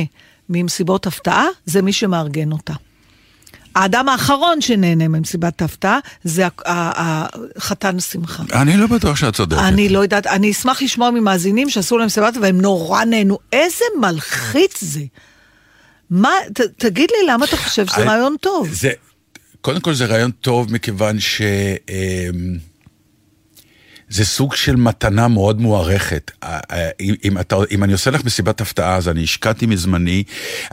ממסיבות הפתעה, זה מי שמארגן אותה. האדם האחרון שנהנה ממסיבת ההפתעה, זה החתן שמחה. אני לא בטוח שאת צודקת. אני לא יודעת, אני אשמח לשמוע ממאזינים שעשו להם מסיבת והם נורא נהנו. איזה מלחיץ זה. מה, ת, תגיד לי, למה אתה חושב שזה אני- רעיון טוב? זה, קודם כל זה רעיון טוב מכיוון ש... אמ, זה סוג של מתנה מאוד מוערכת. אם, אתה, אם אני עושה לך מסיבת הפתעה, אז אני השקעתי מזמני,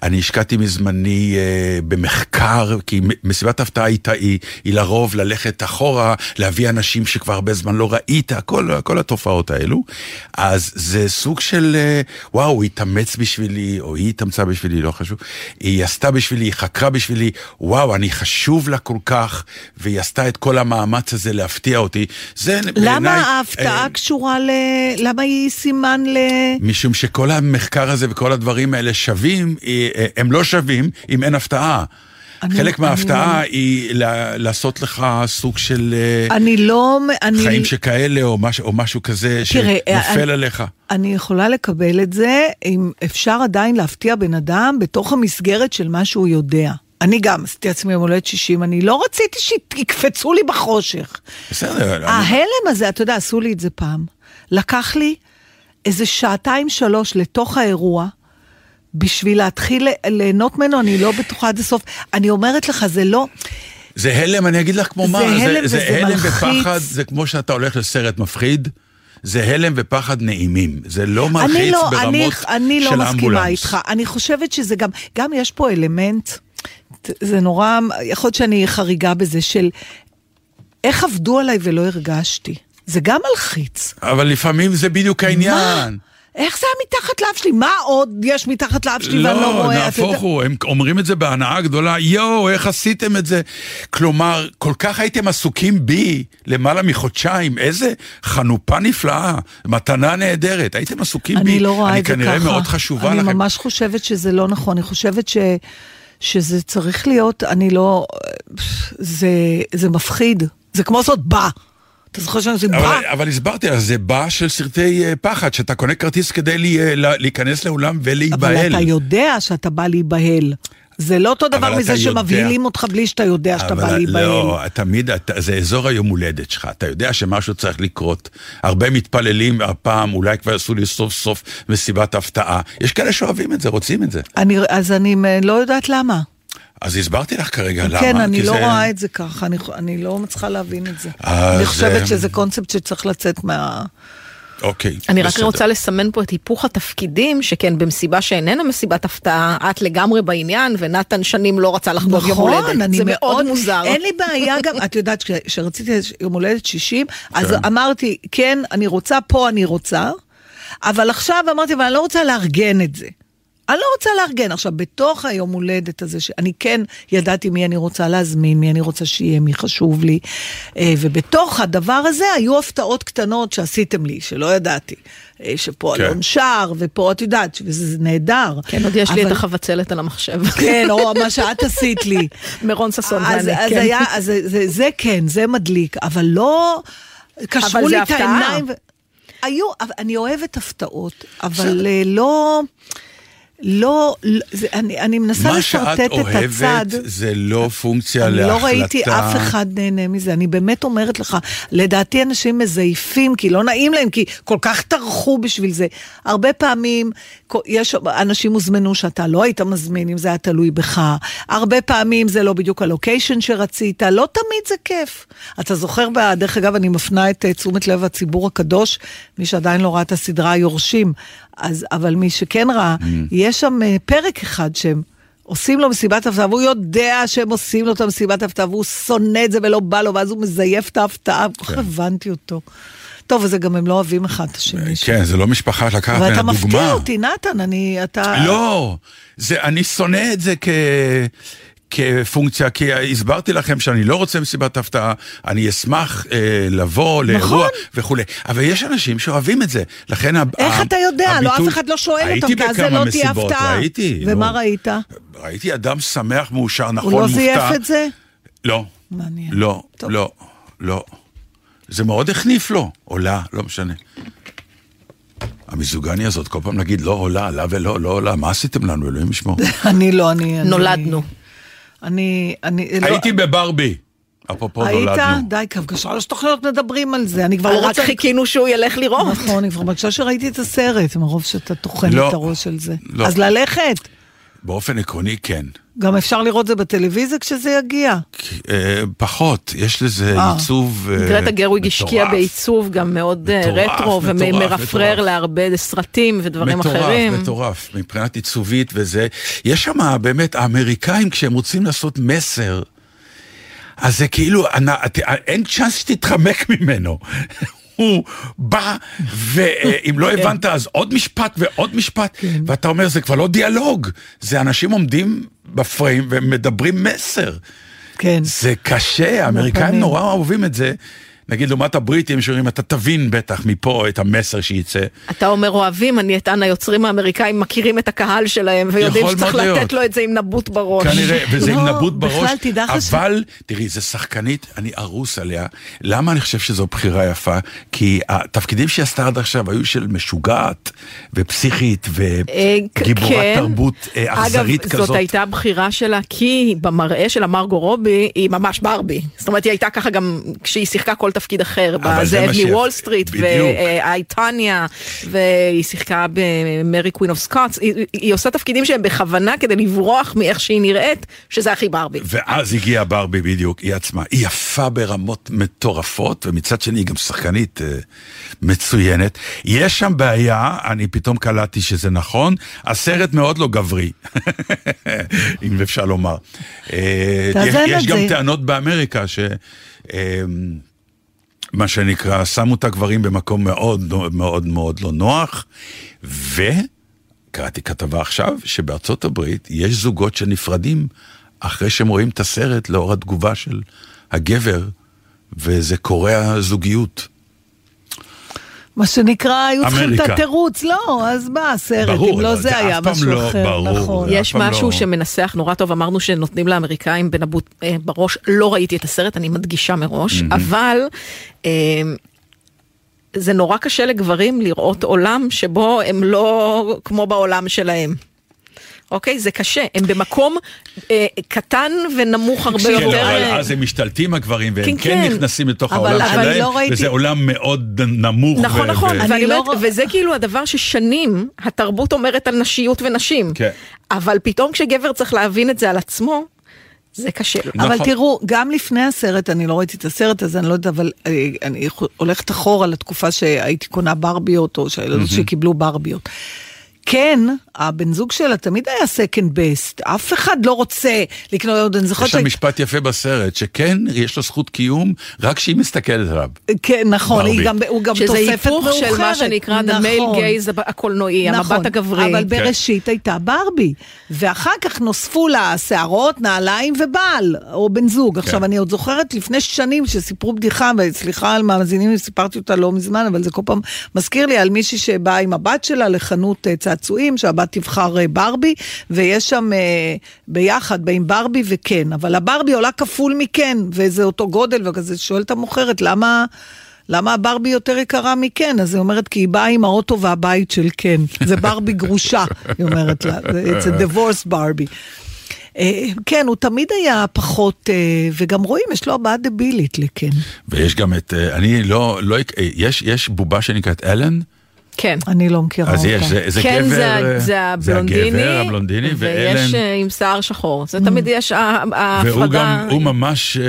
אני השקעתי מזמני אה, במחקר, כי מסיבת הפתעה היא, היא, היא לרוב ללכת אחורה, להביא אנשים שכבר הרבה זמן לא ראית, כל, כל התופעות האלו. אז זה סוג של, אה, וואו, הוא התאמץ בשבילי, או היא התאמצה בשבילי, לא חשוב. היא עשתה בשבילי, היא חקרה בשבילי, וואו, אני חשוב לה כל כך, והיא עשתה את כל המאמץ הזה להפתיע אותי. זה בעיניי... ההפתעה אה, קשורה ל... למה היא סימן ל... משום שכל המחקר הזה וכל הדברים האלה שווים, אה, הם לא שווים אם אין הפתעה. אני- חלק אני מההפתעה היא ל- לעשות לך סוג של אה, אני לא... אני... חיים שכאלה או משהו, או משהו כזה תראה, שנופל אני- עליך. אני יכולה לקבל את זה, אם אפשר עדיין להפתיע בן אדם בתוך המסגרת של מה שהוא יודע. אני גם עשיתי לעצמי יום הולדת 60, אני לא רציתי שיקפצו לי בחושך. בסדר, אני- ההלם הזה, אתה יודע, עשו לי את זה פעם. לקח לי איזה שעתיים שלוש לתוך האירוע, בשביל להתחיל ליהנות ממנו, אני לא בטוחה עד הסוף. אני אומרת לך, זה לא... זה הלם, אני אגיד לך כמו זה מה, הלם זה, וזה הלם מלחיץ. ופחד, זה כמו שאתה הולך לסרט מפחיד, זה הלם ופחד נעימים, זה לא מלחיץ אני לא, ברמות אני, אני לא של מסכימה האמבולנס. איתך. אני חושבת שזה גם, גם יש פה אלמנט, זה נורא, יכול להיות שאני חריגה בזה, של איך עבדו עליי ולא הרגשתי. זה גם מלחיץ. אבל לפעמים זה בדיוק העניין. מה? איך זה היה מתחת לאף שלי? מה עוד יש מתחת לאף שלי ואני לא לא, רואה? יודע- נהפוך הוא, הם אומרים את זה בהנאה גדולה, יואו, איך עשיתם את זה? כלומר, כל כך הייתם עסוקים בי למעלה מחודשיים, איזה חנופה נפלאה, מתנה נהדרת, הייתם עסוקים בי. אני לא רואה את זה ככה. אני כנראה מאוד חשובה אני לכם. ממש חושבת שזה לא נכון, אני חושבת ש... שזה צריך להיות, אני לא... זה, זה מפחיד. זה כמו לעשות בא. אתה זוכר שאני עושה בא? אבל, אבל הסברתי לך, זה בא של סרטי אה, פחד, שאתה קונה כרטיס כדי לי, אה, לה- להיכנס לאולם אבל ולהיבהל. אתה יודע שאתה בא להיבהל. זה לא אותו דבר מזה יודע- שמבהילים אותך בלי שאתה יודע שאתה בא להיבהל. לא, תמיד, אתה, זה אזור היום הולדת שלך, אתה יודע שמשהו צריך לקרות. הרבה מתפללים הפעם, אולי כבר יעשו לי סוף סוף מסיבת הפתעה. יש כאלה שאוהבים את זה, רוצים את זה. אני, אז אני לא יודעת למה. אז הסברתי לך כרגע למה. כן, אני לא זה- רואה את זה ככה, אני, אני לא מצליחה להבין את זה. אני חושבת אה, שזה קונספט שצריך לצאת מה... אוקיי. אני רק בסדר. רוצה לסמן פה את היפוך התפקידים, שכן במסיבה שאיננה מסיבת הפתעה, את לגמרי בעניין, ונתן שנים לא רצה לחגוג יום הולדת. נכון, אני זה מאוד, מאוד מוזר. אין לי בעיה גם, את יודעת, כש- כשרציתי יום הולדת 60, אז כן. אמרתי, כן, אני רוצה, פה אני רוצה, אבל עכשיו אמרתי, אבל אני לא רוצה לארגן את זה. אני לא רוצה לארגן. עכשיו, בתוך היום הולדת הזה, שאני כן ידעתי מי אני רוצה להזמין, מי אני רוצה שיהיה, מי חשוב לי, אה, ובתוך הדבר הזה היו הפתעות קטנות שעשיתם לי, שלא ידעתי. אה, שפה כן. אלון שר, ופה את יודעת, וזה נהדר. כן, עוד יש לי את אבל- החבצלת על המחשב. כן, או מה שאת עשית לי. מרון ששון אז, ואני, אז כן. היה, אז זה, זה, זה כן, זה מדליק, אבל לא קשרו אבל לי זה את הפתעה. העיניים. ו... היו, אבל אני אוהבת הפתעות, אבל אה, לא... לא, לא זה, אני, אני מנסה מה שאת לשרטט את הצד. אוהבת זה לא פונקציה אני להחלטה. לא ראיתי אף אחד נהנה מזה, אני באמת אומרת לך, לדעתי אנשים מזייפים, כי לא נעים להם, כי כל כך טרחו בשביל זה. הרבה פעמים, יש, אנשים הוזמנו שאתה לא היית מזמין, אם זה היה תלוי בך. הרבה פעמים זה לא בדיוק הלוקיישן שרצית, לא תמיד זה כיף. אתה זוכר, דרך אגב, אני מפנה את אה, תשומת לב הציבור הקדוש, מי שעדיין לא ראה את הסדרה היורשים, אז, אבל מי שכן ראה, Mm. יש שם אה, פרק אחד שהם... עושים לו מסיבת הפתעה, והוא יודע שהם עושים לו את המסיבת הפתעה, והוא שונא את זה ולא בא לו, ואז הוא מזייף את ההפתעה, כל כך הבנתי אותו. טוב, וזה גם הם לא אוהבים אחד את השני. כן, זה לא משפחה לקחת אבל אתה מפתיע דוגמה. אותי, נתן, אני, אתה... לא, זה, אני שונא את זה כ... כפונקציה, כי הסברתי לכם שאני לא רוצה מסיבת הפתעה, אני אשמח אה, לבוא לאירוע נכון. וכולי, אבל יש אנשים שאוהבים את זה, לכן ה- איך ה- אתה יודע? לא, הביטוי- אף אחד לא שואל אותם, הייתי כי אז זה בכמה לא תהיה מסיבות, הפתעה. ראיתי. ומה נו. ראית? ראיתי אדם שמח, מאושר, נכון, הוא מופתע. לא זייף את זה? לא. מעניין. לא, טוב. לא, לא. זה מאוד החניף לו, עולה, לא משנה. המיזוגניה הזאת, כל פעם נגיד לא עולה, עלה ולא, לא עולה, מה עשיתם לנו, אלוהים ישמור. אני לא. אני- נולדנו. אני... אני... לא- הייתי בברבי, אפרופו היית? נולדנו. די, כבר שלוש תוכניות מדברים על זה, אני כבר לא רק רוצה... חיכינו שהוא ילך לראות. נכון, אני כבר מרגישה שראיתי את הסרט, מרוב שאתה טוחן לא. את הראש על זה. לא. אז ללכת. באופן עקרוני כן. גם אפשר לראות זה בטלוויזיה כשזה יגיע. אה, פחות, יש לזה אה. עיצוב אה, גרטה גרוויג השקיעה מטורף. בעיצוב גם מאוד מטורף, רטרו מטורף, ומרפרר מטורף. להרבה סרטים ודברים מטורף, אחרים. מטורף, מבחינת עיצובית וזה. יש שם באמת, האמריקאים כשהם רוצים לעשות מסר, אז זה כאילו, אין צ'אנס שתתחמק ממנו. הוא בא, ואם לא הבנת אז עוד משפט ועוד משפט, ואתה אומר זה כבר לא דיאלוג, זה אנשים עומדים בפריים ומדברים מסר. כן. זה קשה, האמריקאים. נורא אוהבים את זה. נגיד לעומת הבריטים שאומרים, אתה תבין בטח מפה את המסר שייצא. אתה אומר אוהבים, אני אטען היוצרים האמריקאים מכירים את הקהל שלהם ויודעים שצריך לתת להיות. לו את זה עם נבוט בראש. כנראה, וזה עם לא, נבוט בראש, אבל תראי, זו שחקנית, אני הרוס עליה. למה אני חושב שזו בחירה יפה? כי התפקידים שהיא עשתה עד עכשיו היו של משוגעת ופסיכית אה, וגיבורת כן. תרבות אה, אכזרית אגב, כזאת. זאת הייתה בחירה שלה, כי במראה של המרגו רובי היא ממש ברבי. זאת אומרת, היא הייתה ככה גם כשהיא שיחקה כל תפקיד אחר. בזאב. מוול סטריט, בדיוק. וה I, Tonya, והיא שיחקה ב Mary Queen of Scots. היא- עושה תפקידים שהם בכוונה כדי לברוח מאיך שהיא נראית, שזה הכי ברבי. ואז הגיעה ברבי בדיוק, היא עצמה. היא יפה ברמות מטורפות, ומצד שני היא גם שחקנית אה, מצוינת. יש שם בעיה, אני פתאום קלטתי שזה נכון, הסרט מאוד לא גברי, אם אפשר לומר. אה, יש, גם. טענות באמריקה ש... מה שנקרא, שמו את הגברים במקום מאוד מאוד מאוד לא נוח, וקראתי כתבה עכשיו שבארצות הברית יש זוגות שנפרדים אחרי שהם רואים את הסרט לאור התגובה של הגבר, וזה קורע זוגיות. מה שנקרא, היו צריכים את. התירוץ, לא, אז מה הסרט, ברור, אם לא לא, זה זה היה משהו לא אחר, ברור, נכון. יש פעם משהו לא- שמנסח נורא טוב, אמרנו שנותנים לאמריקאים בנבוט אה, בראש, לא ראיתי את הסרט, אני מדגישה מראש, אבל אה, זה נורא קשה לגברים לראות עולם שבו הם לא כמו בעולם שלהם. אוקיי? זה קשה, הם במקום אה, קטן ונמוך הרבה כן, יותר. אבל אה, אז הם משתלטים הגברים, והם כן, כן כן. נכנסים לתוך אבל- העולם אבל שלהם, לא ראיתי- וזה עולם מאוד נמוך. נכון, ו- נכון, ו- אני ואני לא אומרת, וזה כאילו הדבר ששנים התרבות אומרת על נשיות ונשים. כן. אבל פתאום כשגבר צריך להבין את זה על עצמו, זה קשה לו. אבל נכון. תראו, גם לפני הסרט, אני לא ראיתי את הסרט הזה, אני לא יודעת, אבל אני, אני הולכת אחורה לתקופה שהייתי קונה ברביות, או שהילדות שקיבלו ברביות. כן, הבן זוג שלה תמיד היה second best, אף אחד לא רוצה לקנות עוד, אני זוכרת יש שם משפט יפה בסרט, שכן, יש לו זכות קיום, רק כשהיא מסתכלת עליו. כן, נכון. היא גם, הוא גם שזה תוספת היפוך מאוחרת. של מה שנקרא the male gaze הקולנועי, נכון, המבט הגברי. אבל בראשית הייתה ברבי, ואחר כך נוספו לה שערות, נעליים ובעל, או בן זוג. עכשיו, אני עוד זוכרת לפני שנים שסיפרו בדיחה, וסליחה על מאזינים, סיפרתי אותה לא מזמן, אבל זה כל פעם מזכיר לי על מישהי שבאה עם הבת שלה לחנות אה, צעצועים, שהבת תבחר אה, ברבי, ויש שם אה, ביחד, באים ברבי וכן, אבל הברבי עולה כפול מכן, וזה אותו גודל, וכזה שואל את המוכרת, למה... למה הברבי יותר יקרה מקן? אז היא אומרת, כי היא באה עם האוטו והבית של קן. זה ברבי גרושה, היא אומרת לה. It's a divorce ברבי. אה, כן, הוא תמיד היה פחות, וגם רואים, יש לו הבעה דבילית לקן. ויש גם את, אני לא, לא, יש, יש בובה שנקראת אלן, כן. אני לא מכירה אז אותה. יש, זה, זה כן, גבר, זה, אה, ה- זה הבלונדיני, הגבר, הבלונדיני, ואלן, ויש אה, עם שיער שחור. זה תמיד יש ה- ההפרדה. והוא גם, הוא ממש, אה,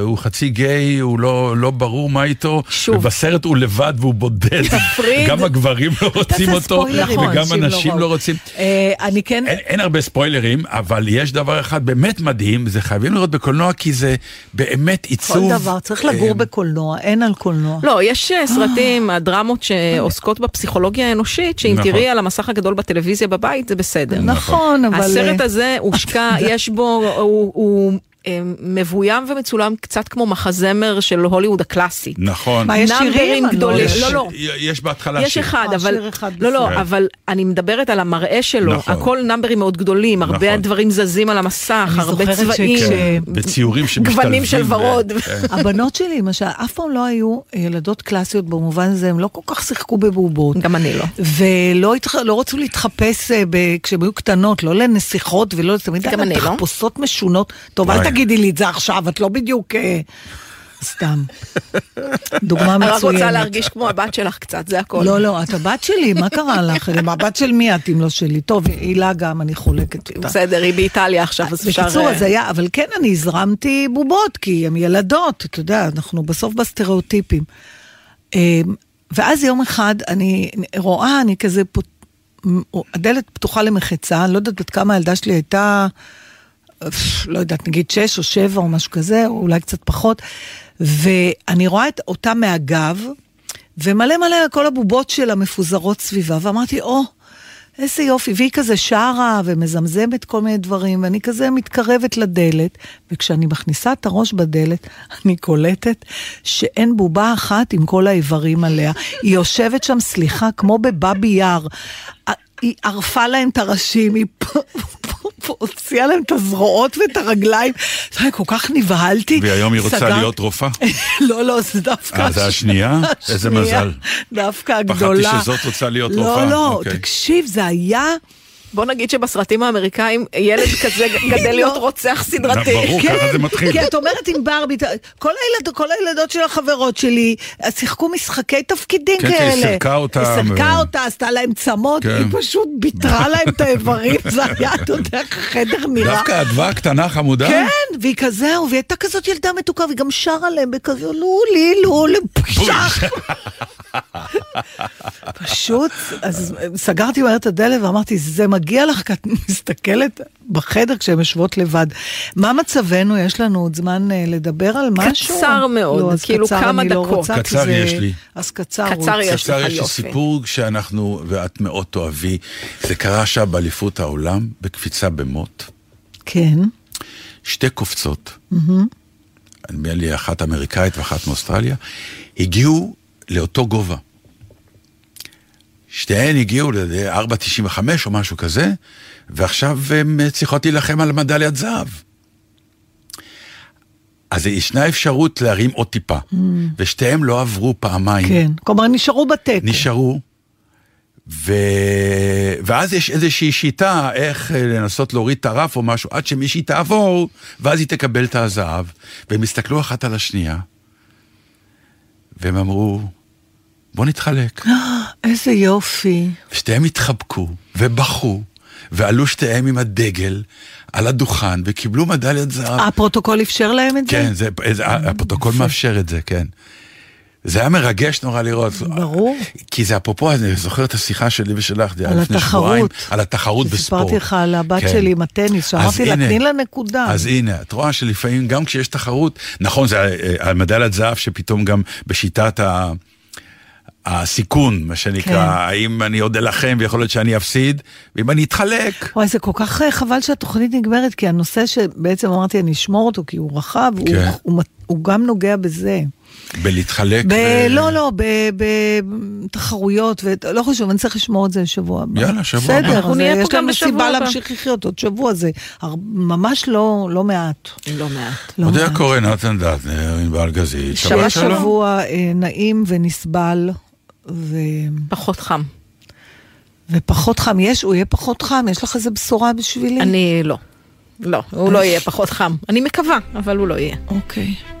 הוא חצי גיי, הוא לא, לא ברור מה איתו, שוב. ובסרט הוא לבד והוא בודד, תפריד. גם הגברים לא רוצים אותו, וגם אנשים לא אנשים. לא רוצים. אה, אני כן... אין, הרבה ספוילרים, אבל יש דבר אחד באמת מדהים, זה חייבים לראות בקולנוע, כי זה באמת כל עיצוב. דבר, צריך לגור אה, בקולנוע, אין על קולנוע. לא, יש אה, סרטים, הדרמות שעוסקות בפסיכולוגיה האנושית, שאם נכון. תראי על המסך הגדול בטלוויזיה בבית, זה בסדר. נכון, אבל... הסרט אה, הזה הושקע, יש בו, הוא... הוא מבוים ומצולם קצת כמו מחזמר של הוליווד הקלאסי. נכון. מה, יש שירים? אני גדולים. יש, לא, לא. יש בהתחלה יש שיר. אחד, אה, אבל... שיר אחד לא, לא, בסדר. אבל אני מדברת על המראה שלו. נכון. הכל נאמברים מאוד גדולים, הרבה נכון. דברים זזים על המסך, הרבה צבעים. כן, בציורים שמשתלבים. גוונים של ורוד. כן. הבנות שלי, למשל, אף פעם לא היו ילדות קלאסיות במובן הזה, הם לא כל כך שיחקו בבובות. גם אני לא. ולא התח... לא רצו להתחפש אה, ב... כשהן היו קטנות, לא לנסיכות ולא... גם אני לא. תחפושות משונות. טוב, אל וואי. תגידי לי את זה עכשיו, את לא בדיוק... אה, סתם. דוגמה אני רק מצוינת. רוצה להרגיש כמו הבת שלך קצת, זה הכל. לא, לא, את הבת שלי, מה קרה לך? גם הבת של מי את אם לא שלי? טוב, הילה גם, אני חולקת אותה. בסדר, היא באיטליה עכשיו, אז אפשר... בקיצור, אה, אז היה, אבל כן, אני הזרמתי בובות, כי הן ילדות, אתה יודע, אנחנו בסוף בסטריאוטיפים. אמ, ואז יום אחד אני רואה, אני כזה, הדלת פתוחה למחצה, אני לא יודעת בת כמה הילדה שלי הייתה, לא יודעת, נגיד שש או שבע או משהו כזה, או אולי קצת פחות, ואני רואה את אותה מהגב, ומלא מלא כל הבובות שלה מפוזרות סביבה, ואמרתי, או, איזה יופי, והיא כזה שרה ומזמזמת כל מיני דברים, ואני כזה מתקרבת לדלת, וכשאני מכניסה את הראש בדלת, אני קולטת שאין בובה אחת עם כל האיברים עליה. היא יושבת שם, סליחה, כמו בבאבי יאר. היא ערפה להם את הראשים, היא הוציאה להם את הזרועות ואת הרגליים. כל כך נבהלתי. והיום היא רוצה להיות רופאה? לא, לא, זה דווקא... אה, זה השנייה? איזה מזל. דווקא פחדתי הגדולה. שזאת רוצה להיות רופאה. לא, לא. תקשיב, זה היה... בוא נגיד שבסרטים האמריקאים ילד כזה גדל להיות רוצח סדרתי. ברור, ככה זה מתחיל. כי את אומרת עם ברבי, כל, הילד, כל הילדות של החברות שלי אה, שיחקו משחקי תפקידים כן, כן, כאלה. היא סירקה אותם, היא סירקה ו- אותה, עשתה להם צמות, כן. היא פשוט ביטרה להם את האיברים, זה היה, אתה יודע, החדר נראה. דווקא אדווה קטנה חמודה? כן, והיא כזהו, והיא הייתה כזאת ילדה מתוקה, והיא גם שרה להם בכזה, לולי, לולי, פשח. פשוט, אז סגרתי מהר את הדלת ואמרתי, זה מגיע לך, כי את מסתכלת בחדר כשהן יושבות לבד. מה מצבנו? יש לנו עוד זמן אה, לדבר על משהו? קצר מאוד, לא, כאילו קצר כמה לא דקות. רוצה, כי קצר זה- יש לי. אז קצר. קצר הוא- יש. קצר יש לי יופי. סיפור שאנחנו, ואת מאוד תאהבי, זה קרה עכשיו באליפות העולם, בקפיצה במוט. כן. שתי קופצות, נדמה לי אחת אמריקאית ואחת מאוסטרליה, הגיעו לאותו גובה. שתיהן הגיעו ל-4.95 או משהו כזה, ועכשיו הן צריכות להילחם על מדליית זהב. אז ישנה אפשרות להרים עוד טיפה, ושתיהם לא עברו פעמיים. כן. כלומר, נשארו בתיקו. נשארו, ו... ואז יש איזושהי שיטה איך אה, לנסות להוריד את הרף או משהו, עד שמישהי תעבור, ואז היא תקבל את הזהב. והם הסתכלו אחת על השנייה, והם אמרו, בוא נתחלק. איזה יופי. ושתיהם התחבקו, ובכו, ועלו שתיהם עם הדגל על הדוכן, וקיבלו מדליית זהב. הפרוטוקול אפשר להם את זה? כן, זה, זה, הפרוטוקול מאפשר את זה, כן. זה היה מרגש נורא לראות. ברור. כי זה אפרופו, אני זוכר את השיחה שלי ושלך, זה היה לפני התחרות. שבועיים, על התחרות בספורט. סיפרתי לך על הבת כן. שלי עם הטניס, שאמרתי לה, תני לה נקודה. אז הנה, את רואה שלפעמים גם כשיש תחרות, נכון, זה אה, המדליית זהב שפתאום גם בשיטת ה... הסיכון, מה שנקרא, כן. האם אני עוד אלחם ויכול להיות שאני אפסיד, ואם אני אתחלק. וואי, זה כל כך אה, חבל שהתוכנית נגמרת, כי הנושא שבעצם אמרתי, אני אשמור אותו, כי הוא רחב, כן. הוא, הוא, הוא גם נוגע בזה. בלהתחלק? ב- ו- לא, לא, ב- בתחרויות, לא חשוב, אני צריך לשמור את זה לשבוע הבא. יאללה, שבוע הבא. בסדר, אנחנו נהיה פה יש גם לנו בשבוע סיבה הבא. להמשיך לחיות עוד שבוע, זה הר- ממש לא לא מעט. לא מעט. לא אודיה מעט. קורן, נתן דטנר, ענבל גזית. היה שבת שלום. שבוע אה, נעים ונסבל, ו... פחות חם. ופחות חם. יש, הוא יהיה פחות חם? יש לך איזה בשורה בשבילי? אני לא. לא, הוא לא יהיה פחות חם. אני מקווה, אבל הוא לא יהיה. אוקיי. השבוע.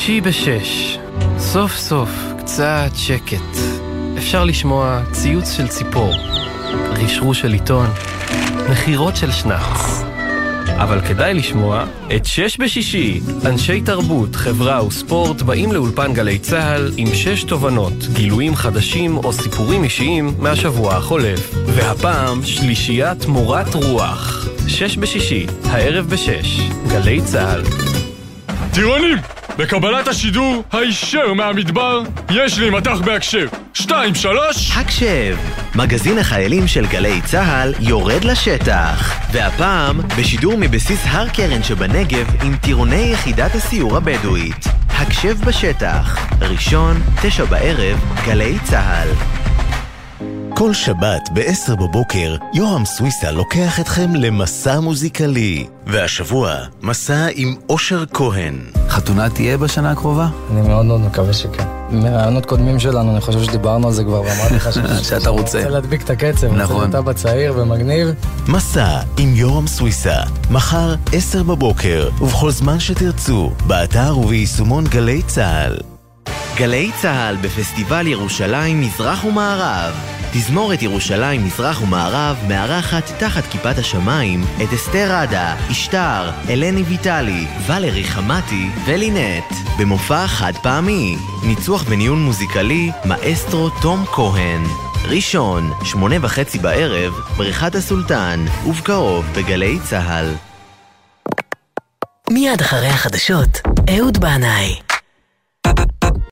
שישי בשש, סוף סוף קצת שקט. אפשר לשמוע ציוץ של ציפור, רשרוש של עיתון, נחירות של שנץ. אבל כדאי לשמוע את שש בשישי. אנשי תרבות, חברה וספורט באים לאולפן גלי צה"ל עם שש תובנות, גילויים חדשים או סיפורים אישיים מהשבוע החולף. והפעם שלישיית מורת רוח. שש בשישי, הערב בשש, גלי צה"ל. טירונים! בקבלת השידור הישר מהמדבר, יש לי מטח בהקשב. שתיים, שלוש... הקשב, מגזין החיילים של גלי צה"ל יורד לשטח. והפעם, בשידור מבסיס הר קרן שבנגב עם טירוני יחידת הסיור הבדואית. הקשב בשטח, ראשון, תשע בערב, גלי צה"ל. כל שבת ב-10 בבוקר, יורם סוויסה לוקח אתכם למסע מוזיקלי. והשבוע, מסע עם אושר כהן. חתונה תהיה בשנה הקרובה? אני מאוד מאוד מקווה שכן. מרעיונות קודמים שלנו, אני חושב שדיברנו על זה כבר, ואמרתי לך שאתה רוצה. רוצה להדביק את הקצב. נכון. אתה בצעיר ומגניב. מסע עם יורם סוויסה, מחר 10 בבוקר, ובכל זמן שתרצו, באתר וביישומון גלי צה"ל. גלי צה"ל בפסטיבל ירושלים מזרח ומערב. תזמורת ירושלים מזרח ומערב מארחת תחת כיפת השמיים את אסתר עדה, אשתר, אלני ויטלי, ולרי חמתי ולינט במופע חד פעמי. ניצוח וניהול מוזיקלי מאסטרו תום כהן. ראשון, שמונה וחצי בערב, בריכת הסולטן, ובקרוב בגלי צה"ל. מיד אחרי החדשות, אהוד בנאי.